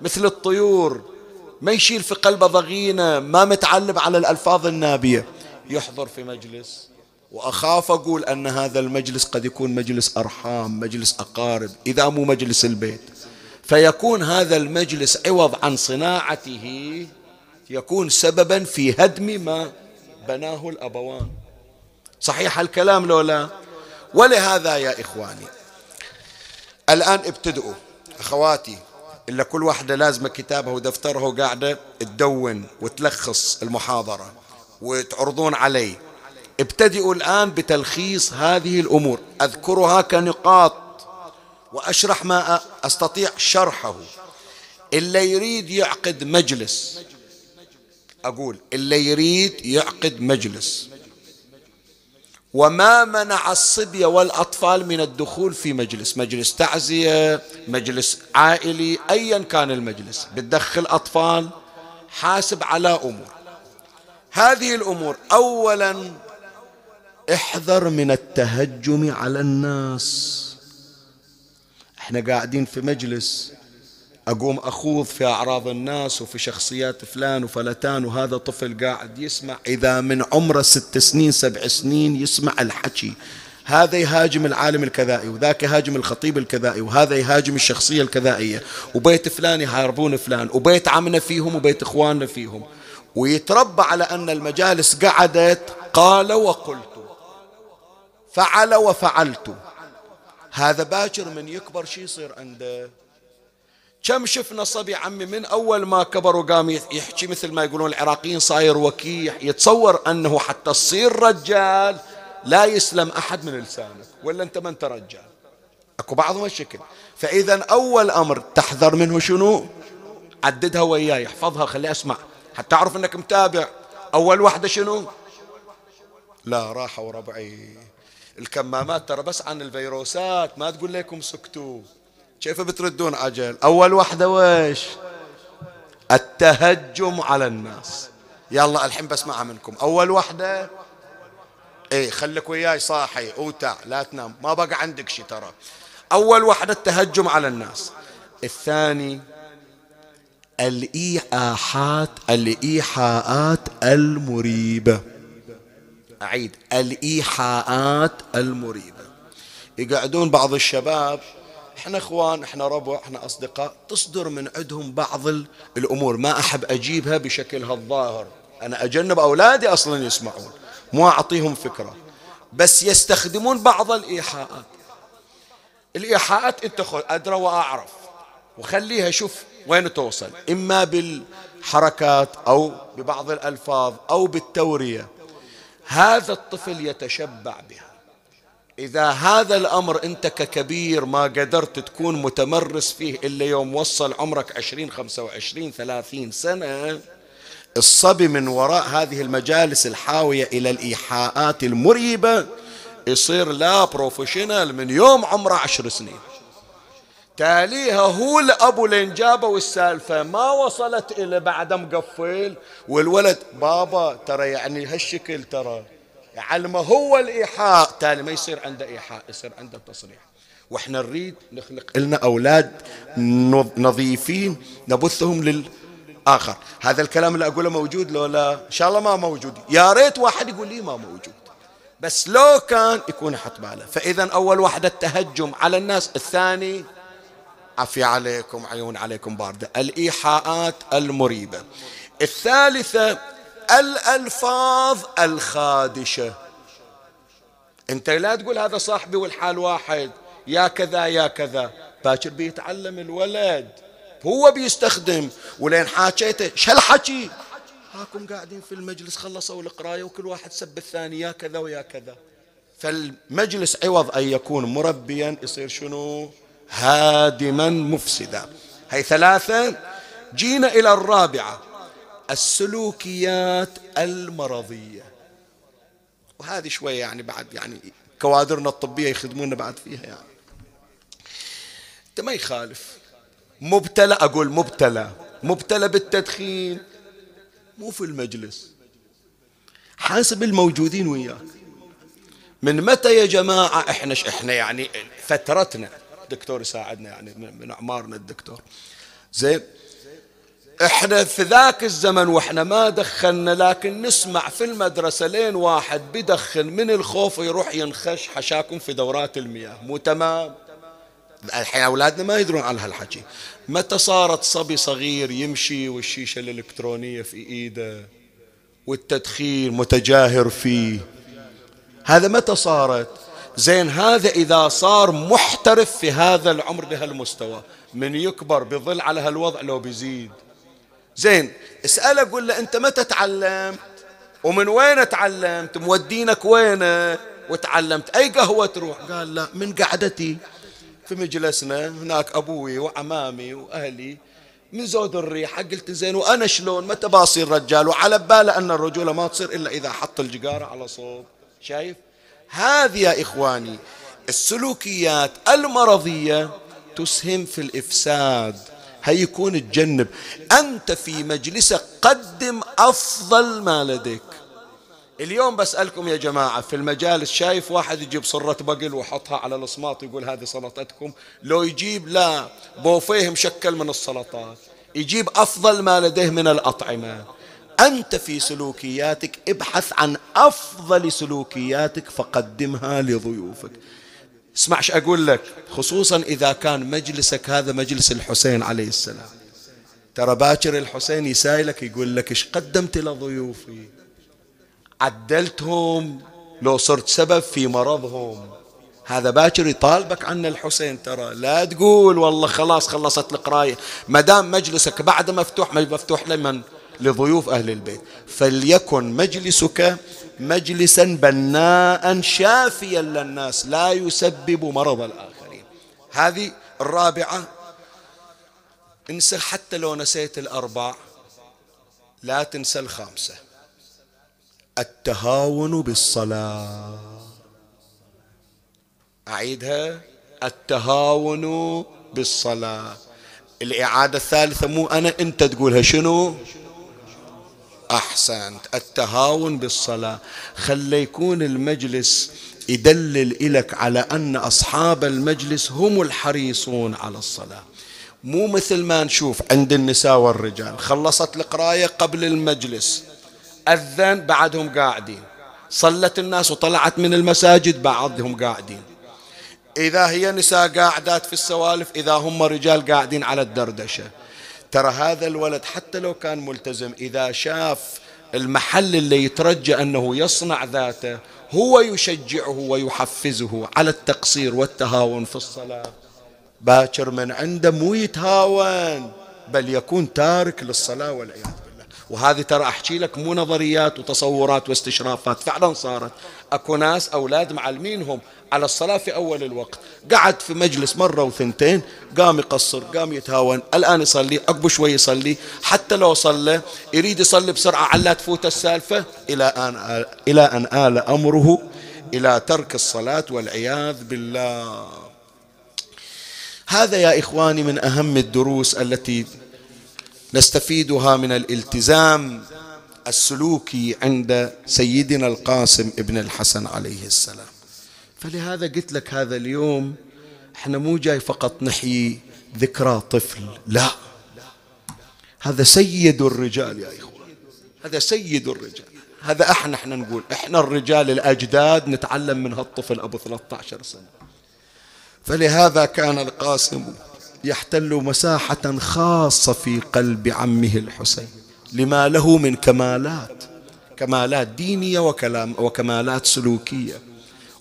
مثل الطيور. ما يشيل في قلبه ضغينة ما متعلم على الألفاظ النابية. يحضر في مجلس وأخاف أقول أن هذا المجلس قد يكون مجلس أرحام مجلس أقارب إذا مو مجلس البيت. فيكون هذا المجلس عوض عن صناعته يكون سببا في هدم ما بناه الأبوان. صحيح الكلام لو لا؟ ولهذا يا إخواني الآن ابتدئوا أخواتي إلا كل واحدة لازمة كتابها ودفترها وقاعدة تدون وتلخص المحاضرة وتعرضون علي ابتدئوا الآن بتلخيص هذه الأمور. أذكرها كنقاط وأشرح ما أستطيع شرحه. اللي يريد يعقد مجلس. أقول اللي يريد يعقد مجلس. وما منع الصبية والأطفال من الدخول في مجلس مجلس تعزية مجلس عائلي أيا كان المجلس. بتدخل أطفال حاسب على أمور. هذه الأمور أولا احذر من التهجم على الناس. إحنا قاعدين في مجلس. أقوم أخوض في أعراض الناس وفي شخصيات فلان وفلتان وهذا طفل قاعد يسمع إذا من عمره ست سنين سبع سنين يسمع الحكي. هذا يهاجم العالم الكذائي وذاك يهاجم الخطيب الكذائي وهذا يهاجم الشخصية الكذائية. وبيت فلان يحاربون فلان وبيت عمنا فيهم وبيت إخواننا فيهم. ويتربى على أن المجالس قعدت قال وقلت فعل وفعلت. هذا باكر من يكبر شي يصير عنده؟ كم شفنا صبي عمي من أول ما كبر وقام يحكي مثل ما يقولون العراقيين صاير وكيح يتصور أنه حتى تصير رجال لا يسلم أحد من لسانك ولا أنت ما أنت رجال؟ أكو بعضهم الشكل. فإذا أول أمر تحذر منه شنو؟ عددها وياي احفظها خلي أسمع. حتى أعرف أنك متابع. أول واحدة شنو؟ لا راحوا ربعي الكمامات ترى بس عن الفيروسات ما تقول لكم سكتوا. كيف بتردون عجل أول واحدة ويش التهجم على الناس. يلا الحين بسمعها منكم. أول واحدة؟ إيه خليك وياي صاحي. أوتع لا تنام. ما بقى عندك شي ترى. أول واحدة التهجم على الناس. الثاني الإيحاءات الإيحاءات المريبة. أعيد. الإيحاءات المريبة. يقعدون بعض الشباب. إحنا اخوان إحنا ربع إحنا اصدقاء تصدر من عندهم بعض الأمور. ما احب اجيبها بشكلها الظاهر. أنا اجنب اولادي أصلا يسمعون مو اعطيهم فكرة. بس يستخدمون بعض الايحاءات. الايحاءات انت ادرى واعرف. وخليها شوف وين توصل. إما بالحركات أو ببعض الألفاظ أو بالتورية. هذا الطفل يتشبع بها. إذا هذا الأمر أنت ككبير ما قدرت تكون متمرس فيه إلا يوم وصل عمرك عشرين خمسة وعشرين ثلاثين سنة الصبي من وراء هذه المجالس الحاوية إلى الإيحاءات المريبة يصير لا بروفيشنال من يوم عمره عشر سنين. تاليها هو الأبو لين جابه السالفة ما وصلت إلى بعد مقفل والولد بابا ترى يعني هالشكل ترى. علمه هو الإيحاء. تالي ما يصير عنده إيحاء يصير عنده تصريح. وإحنا نريد نخلق لنا أولاد نظيفين نبثهم للآخر. هذا الكلام اللي أقوله موجود لو لا إن شاء الله ما موجود. يا ريت واحد يقول لي ما موجود. بس لو كان يكون حط باله. فإذا أول واحدة التهجم على الناس الثاني عفي عليكم عيون عليكم باردة. الإيحاءات المريبة. الثالثة الألفاظ الخادشة. أنت لا تقول هذا صاحبي والحال واحد. يا كذا يا كذا. باكر بيتعلم الولد. هو بيستخدم. ولين حاكيته شو هاكم قاعدين في المجلس خلصوا القراية وكل واحد سب الثاني يا كذا ويا كذا. فالمجلس عوض أن يكون مربيا يصير شنو؟ هادما مفسدا. هي ثلاثة. جينا إلى الرابعة. السلوكيات المرضية. وهذه شوية يعني بعد يعني كوادرنا الطبية يخدمونا بعد فيها يعني. انت ما يخالف. مبتلى أقول مبتلى. مبتلى بالتدخين. مو في المجلس. حاسب الموجودين وياك. من متى يا جماعة؟ إحنا إحنا يعني فترتنا. دكتور يساعدنا يعني من أعمارنا الدكتور. زين. إحنا في ذاك الزمن وإحنا ما دخلنا لكن نسمع في المدرسة لين واحد بدخن من الخوف يروح ينخش حشاكم في دورات المياه. مو تمام؟ الحين أولادنا ما يدرون على هالحكي. متى صارت صبي صغير يمشي والشيشة الإلكترونية في إيده والتدخين متجاهر فيه؟ هذا متى صارت؟ زين هذا إذا صار محترف في هذا العمر بهالمستوى من يكبر بظل على هالوضع لو بيزيد. زين اسأله قول له أنت متى تعلمت؟ ومن وين تعلمت؟ مودينك وين؟ وتعلمت؟ أي قهوة تروح؟ قال لا من قعدتي. في مجلسنا هناك أبوي وعمامي وأهلي من زود الريحة قلت زين وأنا شلون؟ متى باصير رجال؟ وعلى باله أن الرجولة ما تصير إلا إذا حط الجقارة على صوب. شايف؟ هذه يا إخواني السلوكيات المرضية تسهم في الإفساد. هيكون تجنب. أنت في مجلسك قدم أفضل ما لديك. اليوم بسألكم يا جماعة في المجالس شايف واحد يجيب صرة بقل وحطها على الصماط يقول هذه سلطتكم. لو يجيب لا بوفيه مشكل من السلطات. يجيب أفضل ما لديه من الأطعمة. أنت في سلوكياتك ابحث عن أفضل سلوكياتك فقدمها لضيوفك. اسمع إيش أقول لك خصوصا إذا كان مجلسك هذا مجلس الحسين عليه السلام. ترى باكر الحسين يسائلك يقول لك إيش قدمت لضيوفي؟ عدلتهم لو صرت سبب في مرضهم. هذا باكر يطالبك عن الحسين ترى. لا تقول والله خلاص خلصت القراية. ما دام مجلسك بعد مفتوح مفتوح لمن؟ لضيوف أهل البيت. فليكن مجلسك مجلسا بناء شافيا للناس لا يسبب مرض الآخرين. هذه الرابعة انسى حتى لو نسيت الأربع لا تنسى الخامسة. التهاون بالصلاة. أعيدها. التهاون بالصلاة. الإعادة الثالثة مو أنا أنت تقولها شنو؟ أحسنت التهاون بالصلاة. خلي يكون المجلس يدلل إلك على أن أصحاب المجلس هم الحريصون على الصلاة. مو مثل ما نشوف عند النساء والرجال. خلصت القراية قبل المجلس. أذن بعدهم قاعدين. صلت الناس وطلعت من المساجد بعضهم قاعدين. إذا هي نساء قاعدات في السوالف إذا هم رجال قاعدين على الدردشة. ترى هذا الولد حتى لو كان ملتزم إذا شاف المحل اللي يترجى أنه يصنع ذاته هو يشجعه ويحفزه على التقصير والتهاون في الصلاة. باكر من عنده مو يتهاون بل يكون تارك للصلاة والعياذ بالله. وهذه ترى أحكي لك مو نظريات وتصورات واستشرافات فعلا صارت. أكو ناس أولاد معلمينهم على الصلاة في أول الوقت. قعد في مجلس مرة وثنتين قام يقصر قام يتهاون. الآن يصلي عقب شوي يصلي. حتى لو صلى يريد يصلي بسرعة على تفوت السالفة. إلى أن إلى أن آل أمره إلى ترك الصلاة والعياذ بالله. هذا يا إخواني من أهم الدروس التي نستفيدها من الالتزام السلوكي عند سيدنا القاسم ابن الحسن عليه السلام. فلهذا قلت لك هذا اليوم إحنا مو جاي فقط نحيي ذكرى طفل لا. هذا سيد الرجال يا إخوان هذا سيد الرجال. هذا إحنا إحنا نقول إحنا الرجال الأجداد نتعلم من هالطفل أبو 13 سنة. فلهذا كان القاسم يحتل مساحة خاصة في قلب عمه الحسين. لما له من كمالات كمالات دينية وكلام وكمالات سلوكية.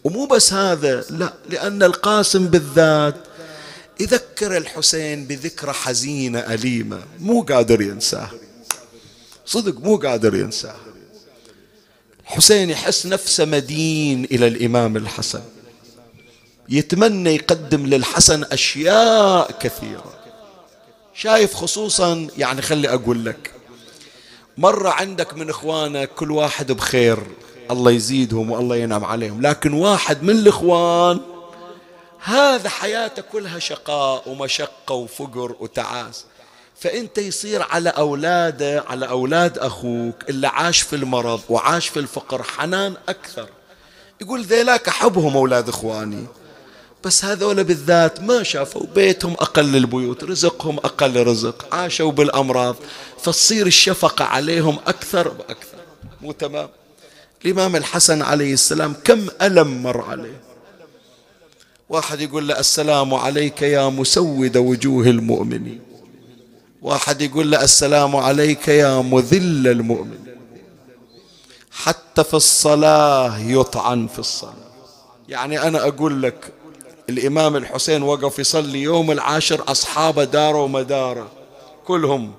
ومو بس هذا لا لأن القاسم بالذات يذكر الحسين بذكرى حزينة أليمة. مو قادر ينساه. صدق مو قادر ينساه. الحسين يحس نفسه مدين إلى الإمام الحسن. يتمنى يقدم للحسن أشياء كثيرة. شايف خصوصا يعني خلي أقول لك مرة عندك من إخوانك كل واحد بخير. الله يزيدهم والله ينعم عليهم. لكن واحد من الإخوان هذا حياته كلها شقاء ومشقة وفقر وتعاس. فأنت يصير على أولاده على أولاد أخوك اللي عاش في المرض وعاش في الفقر حنان أكثر. يقول ذيلاك أحبهم أولاد إخواني. بس هذول بالذات ما شافوا بيتهم أقل البيوت رزقهم أقل رزق عاشوا بالأمراض فتصير الشفقة عليهم أكثر وأكثر. مو تمام؟ الإمام الحسن عليه السلام كم ألم مر عليه؟ واحد يقول له السلام عليك يا مسود وجوه المؤمنين. واحد يقول له السلام عليك يا مذل المؤمن حتى في الصلاة يطعن في الصلاة. يعني أنا أقول لك الإمام الحسين وقف يصلي يوم العاشر أصحابه داروا مداره كلهم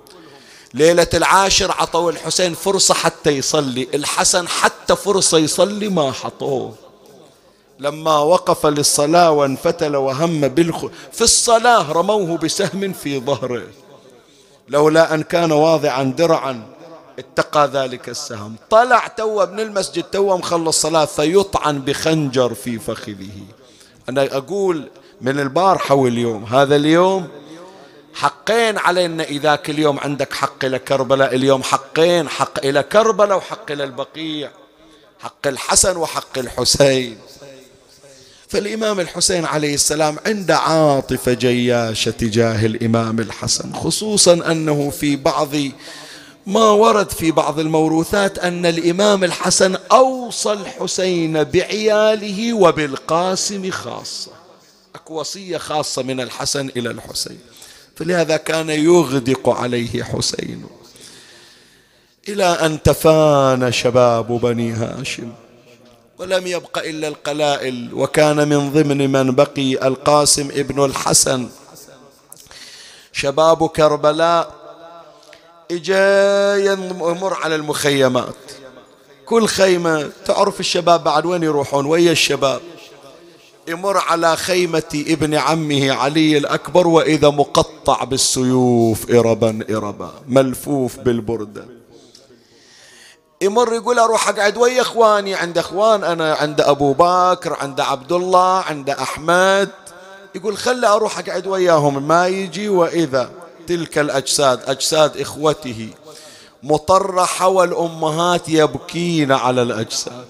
ليلة العاشر عطوا الحسين فرصة حتى يصلي الحسن حتى فرصة يصلي ما حطوه. لما وقف للصلاة وانفتل وهم بالخ في الصلاة رموه بسهم في ظهره. لولا أن كان واضعا درعا اتقى ذلك السهم. طلع تو من المسجد تو مخلص صلاة فيطعن بخنجر في فخذه. أنا أقول من البارحة واليوم هذا اليوم حقين علينا إذا كل يوم عندك حق إلى كربلاء اليوم حقين حق إلى كربلاء وحق إلى البقيع حق الحسن وحق الحسين. فالإمام الحسين عليه السلام عنده عاطفة جياشة تجاه الإمام الحسن خصوصا أنه في بعض ما ورد في بعض الموروثات أن الإمام الحسن أوصى الحسين بعياله وبالقاسم خاصة أكو وصية خاصة من الحسن إلى الحسين. فلهذا كان يغدق عليه حسين إلى أن تفانى شباب بني هاشم ولم يبق إلا القلائل وكان من ضمن من بقي القاسم ابن الحسن. شباب كربلاء إجا يمر على المخيمات. كل خيمة تعرف الشباب بعد وين يروحون ويا الشباب؟ يمر على خيمة ابن عمه علي الأكبر وإذا مقطع بالسيوف إربا إربا ملفوف بالبردة يمر يقول أروح أقعد ويا إخواني عند إخوان أنا عند أبو بكر عند عبد الله عند أحمد. يقول خلي أروح أقعد وياهم ما يجي وإذا. تلك الأجساد أجساد إخوته. مطرحه والامهات يبكين على الأجساد.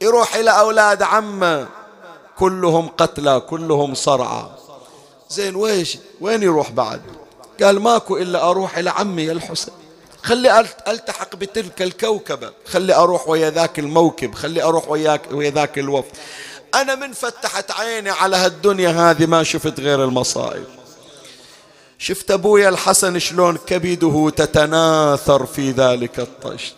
يروح إلى أولاد عمه. كلهم قتلى كلهم صرعى. زين ويش؟ وين يروح بعد؟ قال ماكو إلا أروح إلى عمي الحسين. خلي ألتحق بتلك الكوكبة. خلي أروح ويا ذاك الموكب. خلي أروح وياك ويا ذاك الوفد. أنا من فتحت عيني على هالدنيا هذه ما شفت غير المصائب. شفت أبويا الحسن شلون كبده تتناثر في ذلك الطشت.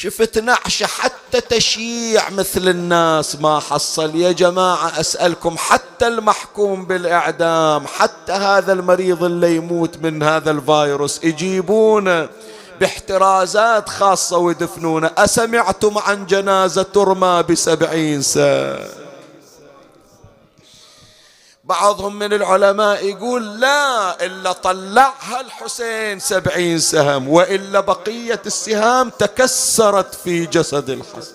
شفت نعشة حتى تشيع مثل الناس. ما حصل يا جماعة أسألكم حتى المحكوم بالإعدام حتى هذا المريض اللي يموت من هذا الفيروس يجيبونه باحترازات خاصة ويدفنونه. أسمعتم عن جنازة ترمى بسبعين سنة. بعضهم من العلماء يقول لا إلا طلعها الحسين سبعين سهم وإلا بقية السهام تكسرت في جسد الحسن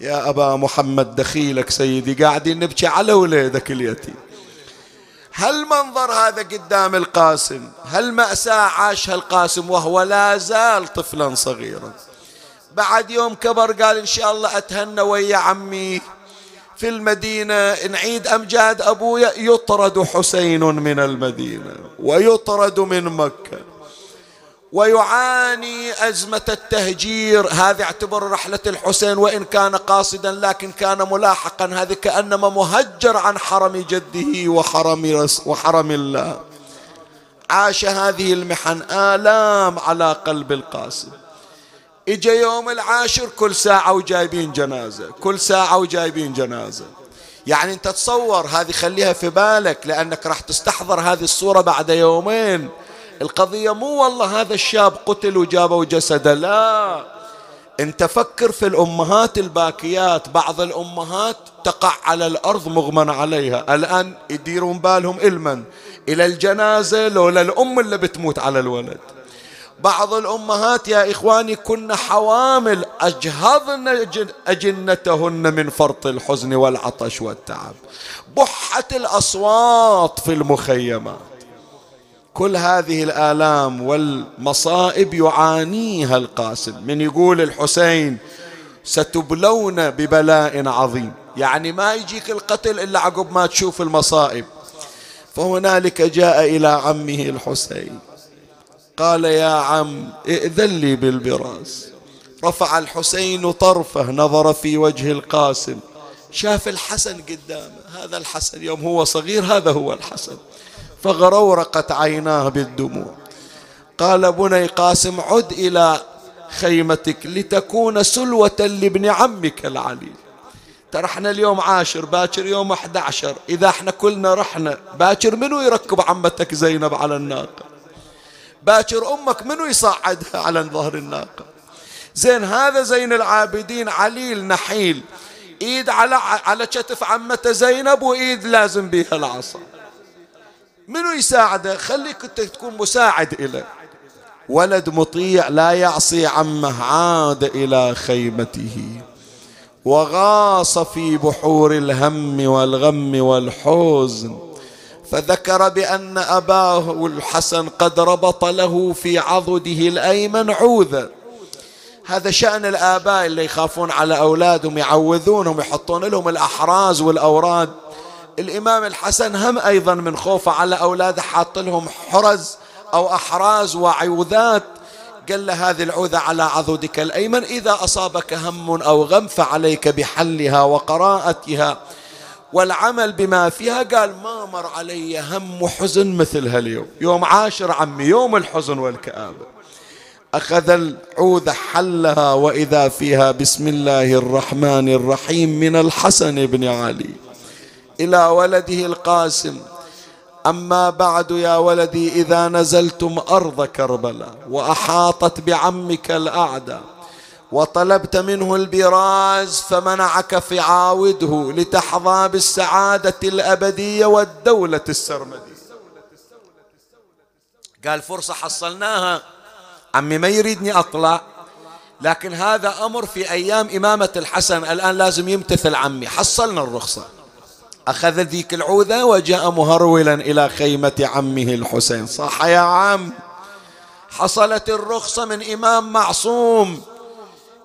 يا أبا محمد دخيلك سيدي قاعدين نبكي على وليدك اليتيم. هل منظر هذا قدام القاسم؟ هل مأساة عاشها القاسم وهو لا زال طفلا صغيرا؟ بعد يوم كبر قال إن شاء الله أتهنى ويا عمي. في المدينة نعيد أمجاد أبويا يطرد حسين من المدينة ويطرد من مكة ويعاني أزمة التهجير. هذا اعتبر رحلة الحسين وإن كان قاصدا لكن كان ملاحقا. هذا كأنما مهجر عن حرم جده وحرم, وحرم الله. عاش هذه المحن آلام على قلب القاسم إجا يوم العاشر كل ساعة وجايبين جنازة كل ساعة وجايبين جنازة. يعني أنت تصور هذه خليها في بالك لأنك راح تستحضر هذه الصورة بعد يومين. القضية مو والله هذا الشاب قتل وجابوا جسده لا. أنت فكر في الأمهات الباكيات بعض الأمهات تقع على الأرض مغمى عليها. الآن يديرون بالهم إلمن إلى الجنازة لولا الأم اللي بتموت على الولد. بعض الأمهات يا إخواني كن حوامل أجهضن أجنتهن من فرط الحزن والعطش والتعب. بحت الأصوات في المخيمات كل هذه الآلام والمصائب يعانيها القاسم. من يقول الحسين ستبلون ببلاء عظيم. يعني ما يجيك القتل إلا عقب ما تشوف المصائب. فهنالك جاء إلى عمه الحسين. قال يا عم ائذن لي بالبراس. رفع الحسين طرفه نظر في وجه القاسم. شاف الحسن قدامه هذا الحسن يوم هو صغير هذا هو الحسن. فغرورقت عيناه بالدموع. قال بني قاسم عد إلى خيمتك لتكون سلوة لابن عمك العلي ترى إحنا اليوم عاشر باكر يوم 11 إذا إحنا كلنا رحنا باكر منو يركب عمتك زينب على الناقة؟ باكر أمك منو يصعدها على ظهر الناقة؟ زين هذا زين العابدين عليل نحيل. إيد على على كتف عمته زينب وإيد لازم بها العصا. منو يساعده؟ خليك انت تكون مساعد له ولد مطيع لا يعصي عمه عاد إلى خيمته. وغاص في بحور الهم والغم والحزن. فذكر بأن أباه الحسن قد ربط له في عضده الأيمن عوذة هذا شأن الآباء اللي يخافون على أولادهم يعوذونهم يحطون لهم الأحراز والأوراد. الإمام الحسن هم أيضا من خوفه على أولاده حاط لهم حرز أو أحراز وعوذات. قال له هذه العوذة على عضدك الأيمن إذا أصابك هم أو غم فعليك بحلها وقراءتها. والعمل بما فيها قال ما مر علي هم وحزن مثل هاليوم. يوم عاشر عمي يوم الحزن والكآبة. أخذ العوذة حلها وإذا فيها بسم الله الرحمن الرحيم من الحسن بن علي إلى ولده القاسم. أما بعد يا ولدي إذا نزلتم أرض كربلاء وأحاطت بعمك الأعداء. وطلبت منه البراز فمنعك فعاوده لتحظى بالسعادة الأبدية والدولة السرمدية. قال فرصة حصلناها. عمي ما يريدني أطلع لكن هذا أمر في أيام إمامة الحسن. الآن لازم يمتثل عمي. حصلنا الرخصة. أخذ ذيك العوذة وجاء مهرولا إلى خيمة عمه الحسين. صح يا عم حصلت الرخصة من إمام معصوم.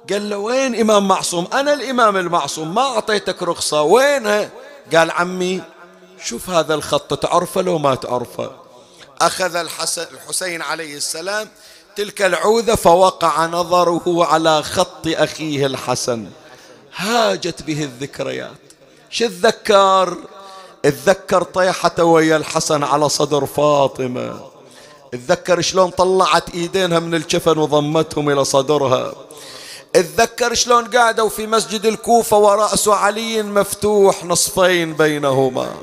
قال له وين إمام معصوم? أنا الإمام المعصوم ما أعطيتك رخصة. وينها قال عمي شوف هذا الخط تعرفه لو ما تعرفه. أخذ الحسين عليه السلام تلك العوذة فوقع نظره على خط أخيه الحسن. هاجت به الذكريات. شو اتذكر اتذكر طيحته ويا الحسن على صدر فاطمة. اتذكر شلون طلعت إيدينها من الجفن وضمتهم إلى صدرها. اتذكر شلون قعدوا في مسجد الكوفة ورأس علي مفتوح نصفين بينهما.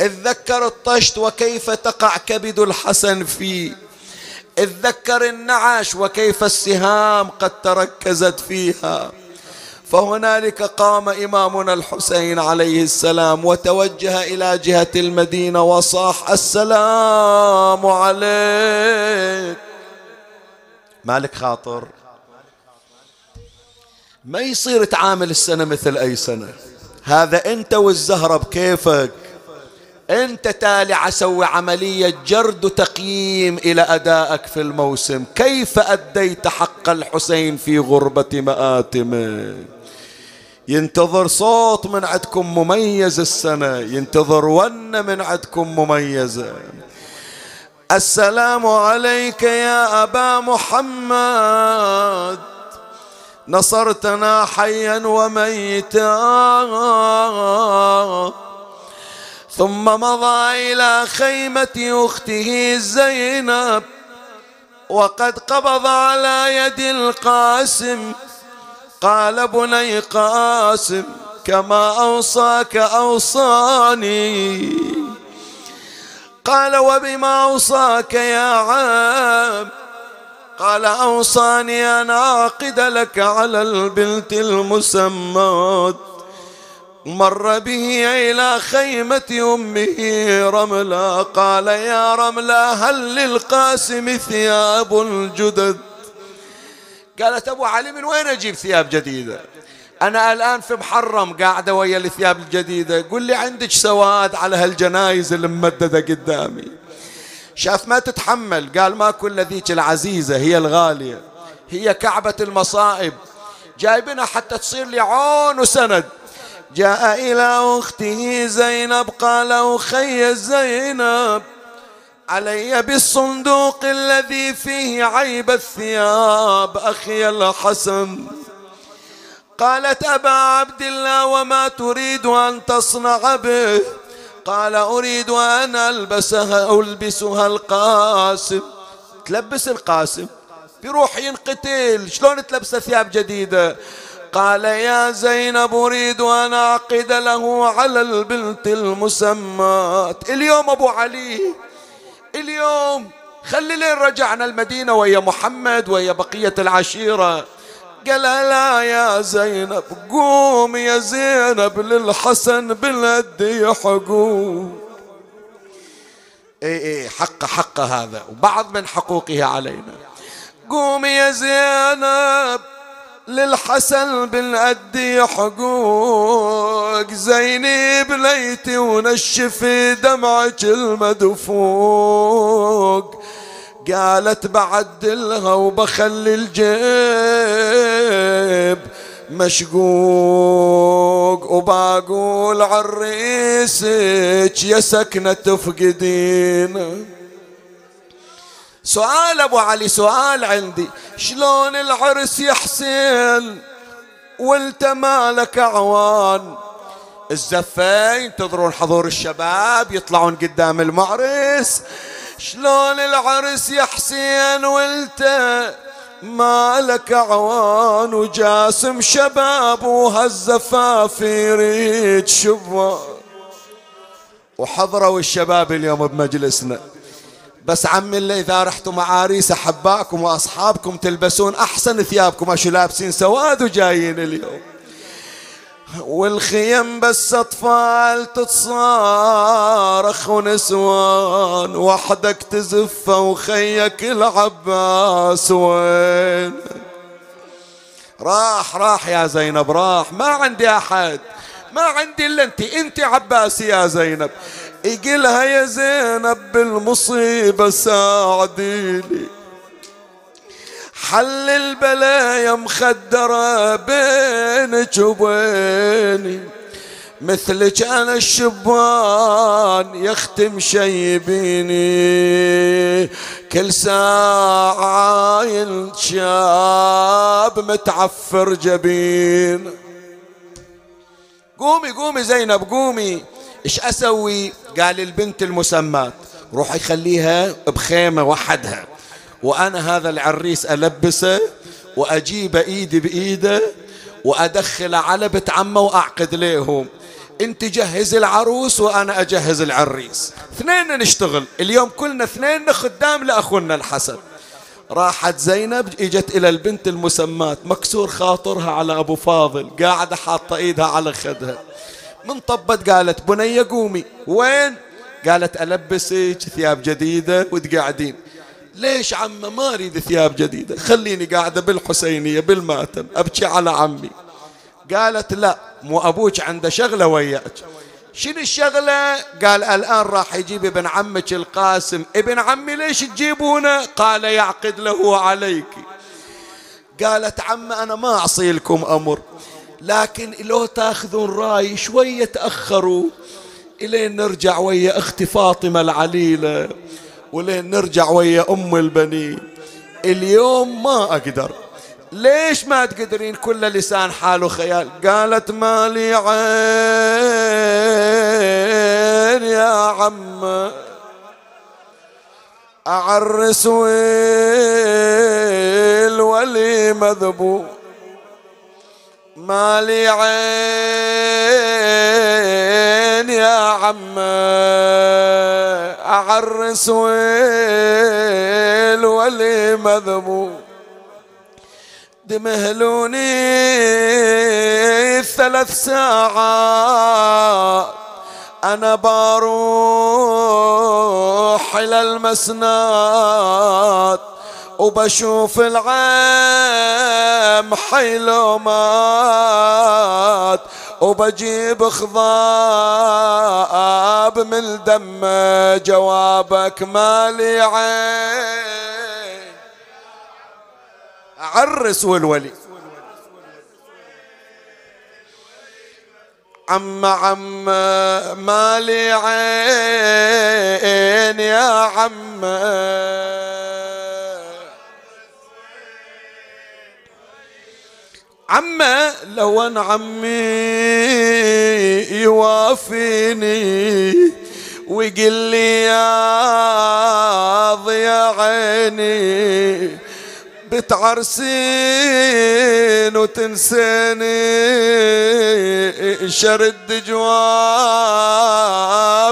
اتذكر الطشت وكيف تقع كبد الحسن فيه اتذكر النعش وكيف السهام قد تركزت فيها. فهنالك قام إمامنا الحسين عليه السلام وتوجه إلى جهة المدينة وصاح السلام عليك. مالك خاطر؟ ما يصير تعامل السنة مثل أي سنة. هذا أنت والزهرة بكيفك. أنت تالي أسوي عملية جرد وتقييم إلى أدائك في الموسم. كيف أديت حق الحسين في غربة مآتمه؟ ينتظر صوت من عندكم مميز السنة. ينتظر ون من عندكم مميزة. السلام عليك يا أبا محمد. نصرتنا حيا وميتا. ثم مضى إلى خيمة أخته زينب وقد قبض على يد القاسم. قال بني قاسم كما أوصاك أوصاني. قال وبما أوصاك يا عم؟ قال أوصاني أن أعقد لك على البنت المسمات مر به إلى خيمة أمه رملة قال يا رملة هل للقاسم ثياب الجدد؟ قالت أبو علي من وين أجيب ثياب جديدة؟ أنا الآن في محرم قاعدة ويا الثياب الجديدة. قل لي عندك سواد على هالجنايز الممددة قدامي. شاف ما تتحمل قال ما كل ذيك العزيزة هي الغالية هي كعبة المصائب. جايبنا حتى تصير لي عون وسند. جاء إلى أخته زينب قال أخي زينب علي بالصندوق الذي فيه عيب الثياب أخي الحسن. قالت أبا عبد الله وما تريد أن تصنع به؟ قال أريد أن ألبسها ألبسها القاسم. تلبس القاسم؟ بيروح ينقتل. شلون تلبس ثياب جديدة؟ قال يا زينب أريد أن أعقد له على البنت المسمات اليوم أبو علي. اليوم. خلي لين رجعنا المدينة ويا محمد ويا بقية العشيرة. قال لا يا زينب قوم يا زينب للحسن بالأدي حقوق اي اي حق حق هذا وبعض من حقوقه علينا. قوم يا زينب للحسن بالأدي حقوق زيني بليتي ونشفي دمعك المدفوق. قالت بعدلها وبخلي الجيب مشقوق وبقول عريسك يا سكنة تفقدين. سؤال أبو علي سؤال عندي. شلون العرس يا حسين وانت مالك أعوان؟ الزفة ينتظرون حضور الشباب يطلعون قدام المعرس. شلون العرس يا حسين وانت مالك عوان وجاسم شباب وهالزفاف يريد شباب وحضروا الشباب اليوم بمجلسنا. بس عمي اللي إذا رحتوا معاريس أحبائكم وأصحابكم تلبسون أحسن ثيابكم أشو لابسين سواد وجايين اليوم. والخيم بس أطفال تتصارخ ونسوان وحدك تزف وخيك العباس. وين؟ راح راح يا زينب راح. ما عندي أحد ما عندي إلا أنت أنت عباس يا زينب. يقلها يا زينب بالمصيبة ساعديني. حل البلايا مخدرة بينك وبيني مثلك أنا الشبان يختم شيبيني كل ساعة عاين شاب متعفر جبين. قومي قومي زينب قومي. إيش أسوي؟ قال البنت المسمات روحي خليها بخيمة وحدها. وأنا هذا العريس ألبسه وأجيب إيدي بإيده وأدخل على بيت عمه وأعقد ليهم. أنت جهز العروس وأنا أجهز العريس. اثنين نشتغل. اليوم كلنا اثنين خدام لأخونا الحسن. راحت زينب إجت إلى البنت المسمات مكسور خاطرها على أبو فاضل. قاعدة حاطة إيدها على خدها. من طبت قالت بنيه قومي. وين؟ قالت ألبسك ثياب جديدة وتقعدين. ليش عمه ما أريد ثياب جديدة؟ خليني قاعدة بالحسينية بالماتم أبكي على عمي. قالت لا مو أبوك عنده شغلة وياك. شنو الشغلة؟ قال الآن راح يجيب ابن عمك القاسم. ابن عمي ليش تجيبونه؟ قال يعقد له عليك. قالت عم أنا ما أعصي لكم أمر. لكن لو تأخذون رأي شوية تأخروا. إلين نرجع ويا أختي فاطمة العليلة. ولين نرجع ويا أم البنين؟ اليوم ما أقدر. ليش ما تقدرين؟ كل لسان حاله خيال. قالت ما لي عين يا عم أعرس والولي مذبوح. ما لي عين يا عم أعرس والولي مذبوح دمهلوني ثلاث ساعات. أنا بروح إلى المسنات وبشوف العام حيلومات وبجيب خضاب من دم جوابك مالي عين. عرس والولي. عم عم مالي عين يا عم. عمه لو أن عمي يوافيني ويقول لي يا ضيا عيني بتعرسين وتنسيني شرد جواب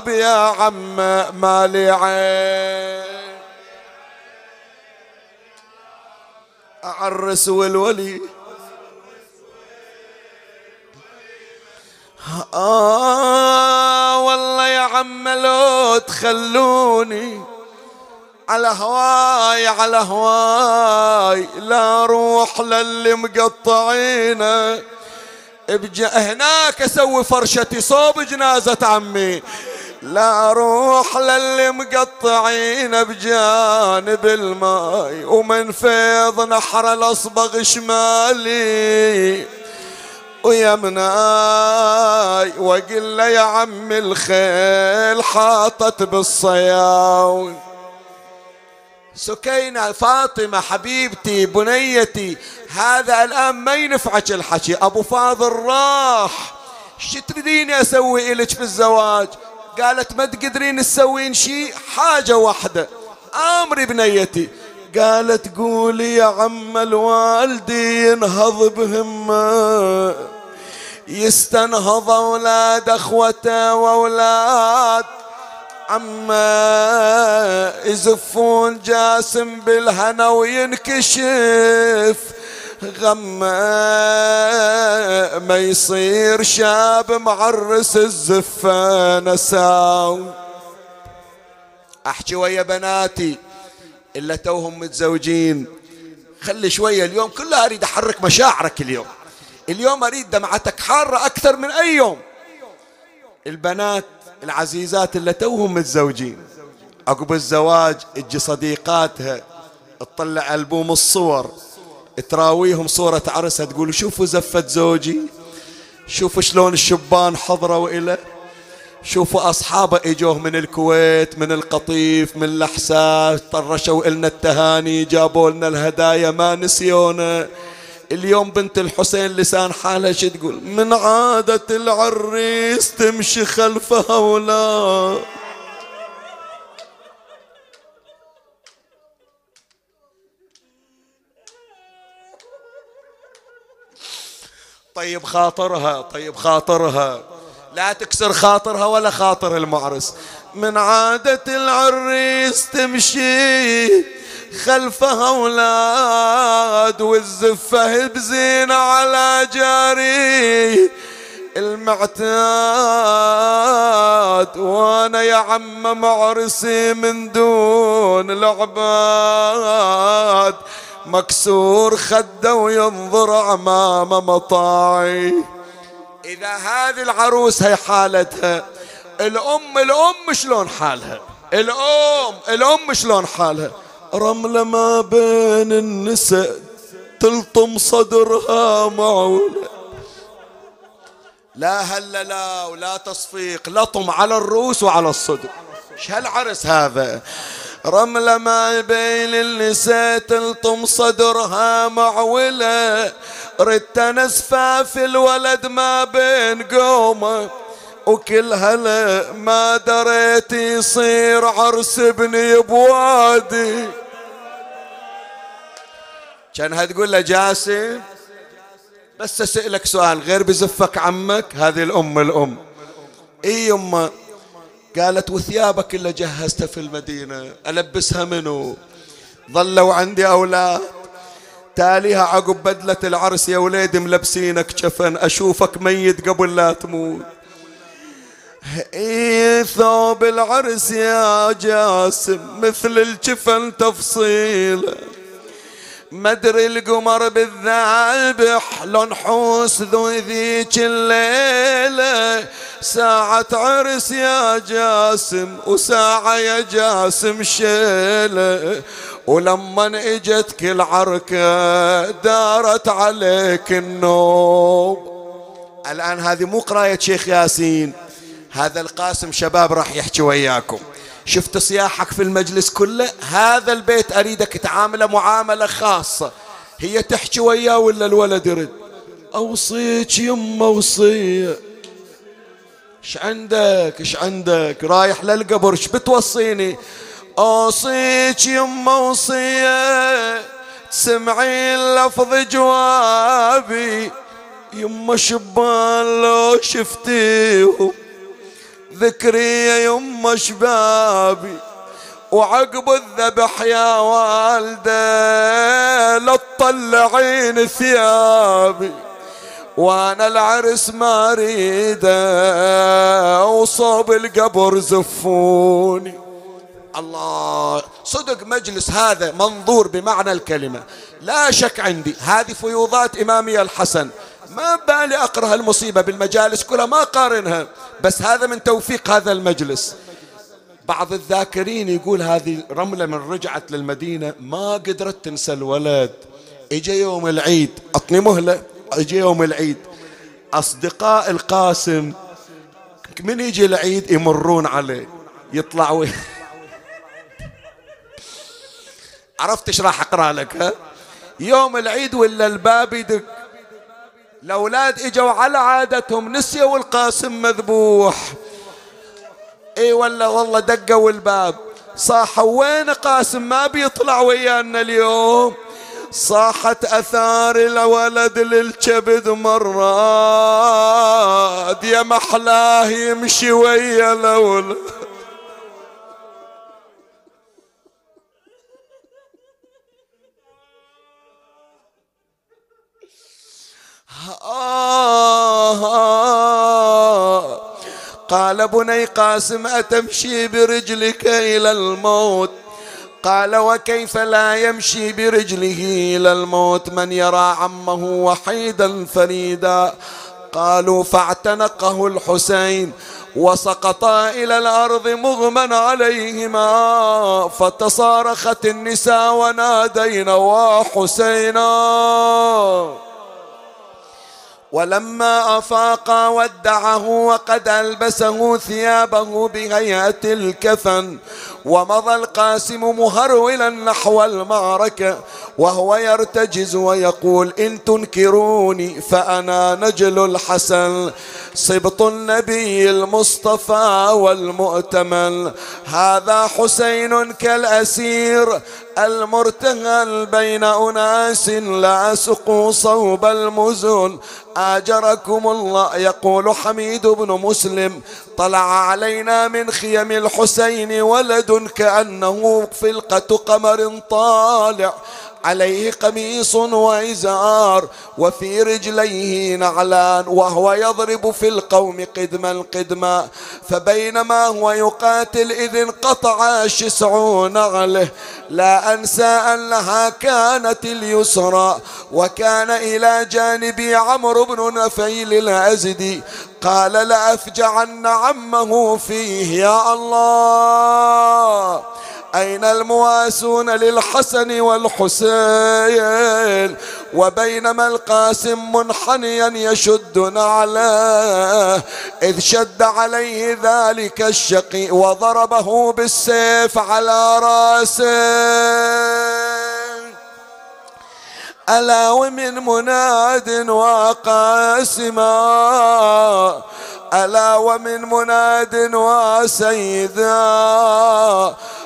يا عم مالي عين. أعرس والولي آه والله يا عم لو تخلوني على هواي على هواي لا روح للي مقطعينه. بجا هناك أسوي فرشتي صوب جنازة عمي. لا أروح للي مقطعين بجانب الماي ومن فيض نحر الأصبغ شمالي. ويمناي وقل له يا عم الخيل حاطت بالصياون سكينة فاطمة حبيبتي بنيتي هذا الآن ما ينفعك الحكي. أبو فاضل راح. شو تريديني أسوي إلك في الزواج؟ قالت ما تقدرين تسوين شيء حاجة واحدة. أمري بنيتي. قالت قولي يا عم الوالدي ينهض بهمة. يستنهض أولاد أخوته وأولاد. عما يزفون جاسم بالهنا وينكشف. غمه ما يصير شاب معرس الزفة نساو. أحكي ويا بناتي إلا توهم متزوجين. خلي شوية اليوم كلها أريد أحرك مشاعرك اليوم. اليوم أريد دمعتك حارة أكثر من أي يوم. البنات العزيزات اللي توهم متزوجين عقب الزواج تجي صديقاتها تطلع ألبوم الصور تراويهم صورة عرسها تقول شوفوا زفة زوجي شوفوا شلون الشبان حضروا إلى شوفوا أصحابه إجوه من الكويت من القطيف من الأحساس طرشوا إلنا التهاني جابوا لنا الهدايا ما نسيونا. اليوم بنت الحسين لسان حالها شو تقول؟ من عادة العريس تمشي خلفها ولا. طيب خاطرها طيب خاطرها. لا تكسر خاطرها ولا خاطر المعرس. من عادة العريس تمشي خلفها أولاد والزفه بزينة على جاري. المعتاد وأنا يا عم معرسي من دون العباد. مكسور خده وينظر أمام مطاعي. إذا هذه العروس هي حالتها. الأم الأم شلون حالها؟ الأم الأم شلون حالها؟ رملة ما بين النساء تلطم صدرها معولة. لا هلا لا ولا تصفيق لطم على الروس وعلى الصدر. إيش هالعرس هذا؟ رملة ما بين النساء تلطم صدرها معولة. ردت نسفة في الولد ما بين قومه. وكل هلا ما دريت يصير عرس ابني بوادي كانها تقول له جاسم بس اسألك سؤال غير بزفك عمك هذه الأم الأم. إي يمه قالت وثيابك اللي جهزتها في المدينة ألبسها منو؟ ظلوا عندي أولاد. تاليها عقب بدلة العرس يا وليدي ملبسينك جفن أشوفك ميت قبل لا تموت. إي ثوب العرس يا جاسم مثل الجفن تفصيله. مدري القمر بالذابح لو نحوس ذو ذيك الليلة. ساعة عرس يا جاسم وساعة يا جاسم شيلة. ولما إجت كل عركة دارت عليك النوم. الآن هذه مو قراية شيخ ياسين هذا القاسم شباب راح يحكي وياكم. شفت صياحك في المجلس كله؟ هذا البيت أريدك تعامله معاملة خاصة. هي تحكي وياه ولا الولد يرد؟ أوصيك يما وصية. إيش عندك؟ إيش عندك؟ رايح للقبر إيش بتوصيني؟ أوصيك يما وصية. تسمعين لفظ جوابي. يما شبان لو شفتيهم ذكري يا يما شبابي وعقب الذبح يا والده لا تطلعين ثيابي وأنا العرس ما أريده وصوب القبر زفوني. الله صدق مجلس هذا منظور بمعنى الكلمة. لا شك عندي هذه فيوضات إمامي الحسن. ما بالي أقرأ المصيبة بالمجالس كلها ما قارنها. بس هذا من توفيق هذا المجلس. بعض الذاكرين يقول هذه رملة من رجعت للمدينة ما قدرت تنسى الولد. اجى يوم العيد اعطني مهلة اجى يوم العيد. أصدقاء القاسم من يجي العيد يمرون عليه يطلعوا عرفت إيش راح أقرأ لك ها؟ يوم العيد ولا الباب يدق. الأولاد إجوا على عادتهم نسيوا القاسم مذبوح. إي ولا والله دقوا الباب. صاحوا وين قاسم؟ ما بيطلع ويانا اليوم. صاحت أثار الولد للكبد مرات يا محلاه يمشي ويا الأولاد. آه. قال بني قاسم أتمشي برجلك إلى الموت؟ قال وكيف لا يمشي برجله إلى الموت؟ من يرى عمه وحيدا فريدا. قالوا فاعتنقه الحسين وسقطا إلى الأرض مغمى عليهما فتصارخت النساء ونادينا وحسينا. ولما أفاق ودعه وقد ألبسه ثيابه بهيئة الكفن ومضى القاسم مهرولا نحو المعركة وهو يرتجز ويقول إن تنكروني فأنا نجل الحسن صبط النبي المصطفى والمؤتمن هذا حسين كالأسير المرتهل بين أناس لا سقوا صوب المزن آجركم الله يقول حميد بن مسلم طلع علينا من خيم الحسين ولد كأنه فلقة قمر طالع. عليه قميص وإزار وفي رجليه نعلان وهو يضرب في القوم قدما قدما فبينما هو يقاتل إذ انقطع شسع نعله لا أنسى أنها كانت اليسرى وكان إلى جانبي عمرو بن نفيل الأزدي قال لأفجعن عمه فيه يا الله أين المواسون للحسن والحسين؟ وبينما القاسم منحنيا يشد نعله إذ شد عليه ذلك الشقي وضربه بالسيف على رأسه. ألا ومن مناد وقاسما؟ ألا ومن مناد وسيدا؟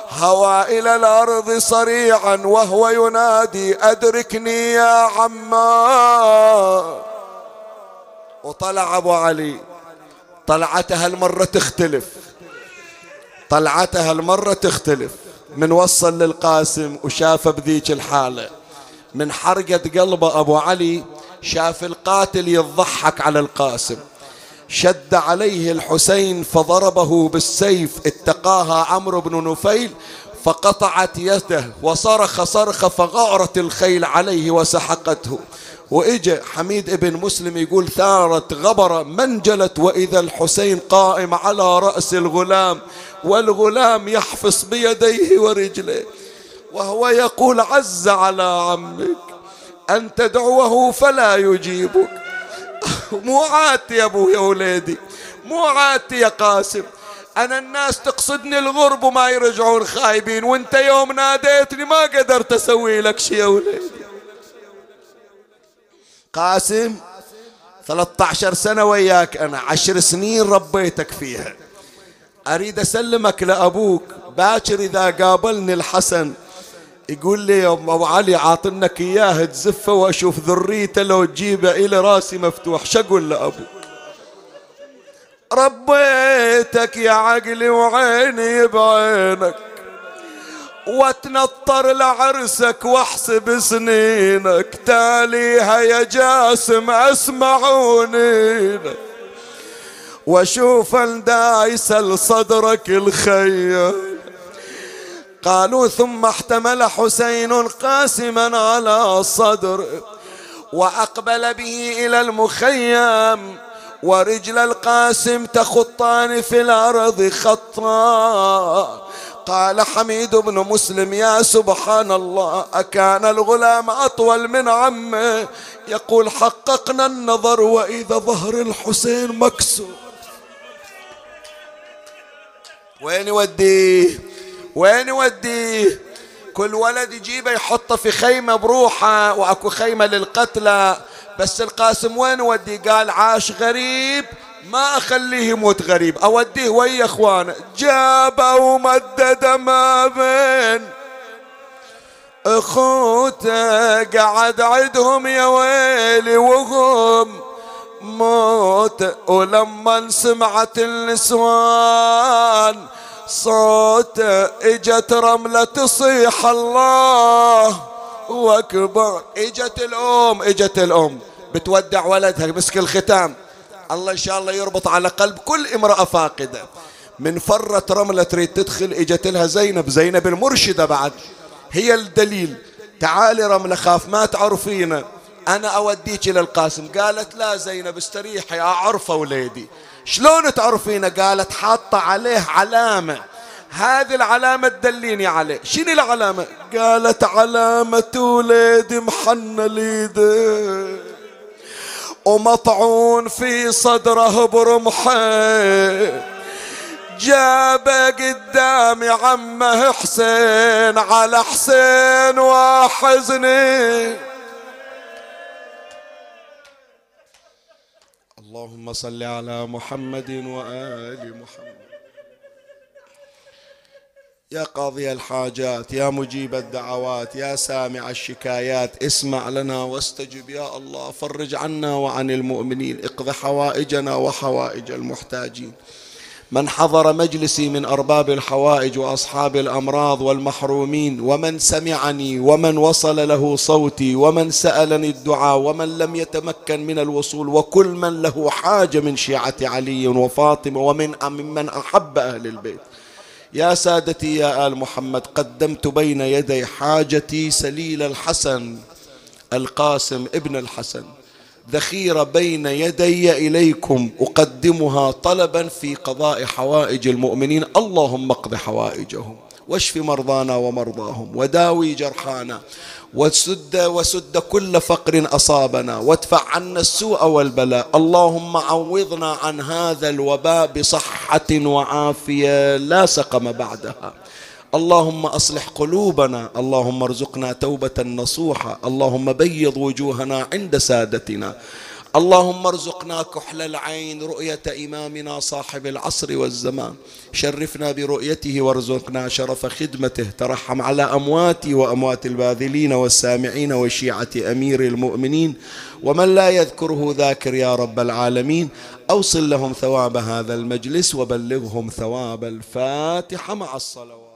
هوى إلى الأرض صريعا وهو ينادي أدركني يا عما. وطلع أبو علي. طلعتها المرة تختلف. طلعتها المرة تختلف. من وصل للقاسم وشاف بذيك الحالة. من حرقة قلبه أبو علي شاف القاتل يضحك على القاسم. شد عليه الحسين فضربه بالسيف اتقاها عمرو بن نفيل فقطعت يده وصرخ صرخة فغارت الخيل عليه وسحقته. وإجا حميد ابن مسلم يقول ثارت غبرة منجلت وإذا الحسين قائم على رأس الغلام والغلام يحفص بيديه ورجليه وهو يقول عز على عمك أن تدعوه فلا يجيبك. مو عادتي يا ابو يا وليدي مو عادتي يا قاسم. أنا الناس تقصدني الغرب وما يرجعون خايبين وأنت يوم ناديتني ما قدرت أسوي لك شيء يا وليدي. قاسم 13 سنة وياك أنا عشر سنين ربيتك فيها. أريد أسلمك لأبوك باكر إذا قابلني الحسن يقول لي يا أبو علي عاطنك اياه تزفه وأشوف ذريته لو تجيبه إلى راسي مفتوح. شقول لابو ربيتك يا عقلي وعيني بعينك واتنطر لعرسك واحسب سنينك. تاليها يا جاسم اسمعوني وأشوف دايس لصدرك الخيل قالوا ثم احتمل حسين قاسما على الصدر وأقبل به إلى المخيم ورجل القاسم تخطان في الأرض خطا قال حميد بن مسلم يا سبحان الله أكان الغلام أطول من عمه? يقول حققنا النظر وإذا ظهر الحسين مكسور. وين يوديه؟ وين يوديه كل ولد يجيبه يحطه في خيمة بروحه وأكو خيمة للقتلى. بس القاسم وين ودي قال عاش غريب ما أخليه يموت غريب. أوديه ويا إخوانه. جابه ومدد ما بين أخوته. قعد عدهم يا ويلي وهم موت. ولما سمعت النسوان صوته إجت رملة تصيح الله. وأكبر. إجت الأم إجت الأم. بتودع ولدها مسك الختام الله إن شاء الله يربط على قلب كل امرأة فاقدة. من فرت رملة تريد تدخل إجت لها زينب. زينب المرشدة بعد. هي الدليل. تعالي رملة خاف ما تعرفينا أنا أوديك إلى القاسم. قالت لا زينب استريحي أعرفه وليدي شلون تعرفينه؟ قالت حاطة عليه علامة. هذه العلامة تدليني عليه. شنو العلامة؟ قالت علامة وليد محنى ليده ومطعون في صدره برمحة. جابه قدامي عمه حسين على حسين وحزني اللهم صل على محمد وآل محمد. يا قاضي الحاجات يا مجيب الدعوات يا سامع الشكايات اسمع لنا واستجب يا الله فرج عنا وعن المؤمنين اقض حوائجنا وحوائج المحتاجين. من حضر مجلسي من أرباب الحوائج وأصحاب الأمراض والمحرومين ومن سمعني ومن وصل له صوتي ومن سألني الدعاء ومن لم يتمكن من الوصول وكل من له حاجة من شيعة علي وفاطمة ومن ممن أحب أهل البيت. يا سادتي يا آل محمد قدمت بين يدي حاجتي سليل الحسن القاسم ابن الحسن. ذخيرة بين يدي إليكم أقدمها طلبا في قضاء حوائج المؤمنين. اللهم اقض حوائجهم واشف مرضانا ومرضاهم وداوي جرحانا وسد وسد كل فقر أصابنا وادفع عنا السوء والبلاء. اللهم عوضنا عن هذا الوباء بصحة وعافية. لا سقم بعدها. اللهم أصلح قلوبنا اللهم ارزقنا توبة نصوحة اللهم بيض وجوهنا عند سادتنا اللهم ارزقنا كحل العين رؤية إمامنا صاحب العصر والزمان شرفنا برؤيته وارزقنا شرف خدمته ترحم على أمواتي وأموات الباذلين والسامعين وشيعة أمير المؤمنين ومن لا يذكره ذاكر يا رب العالمين أوصل لهم ثواب هذا المجلس وبلغهم ثواب الفاتحة مع الصلوات.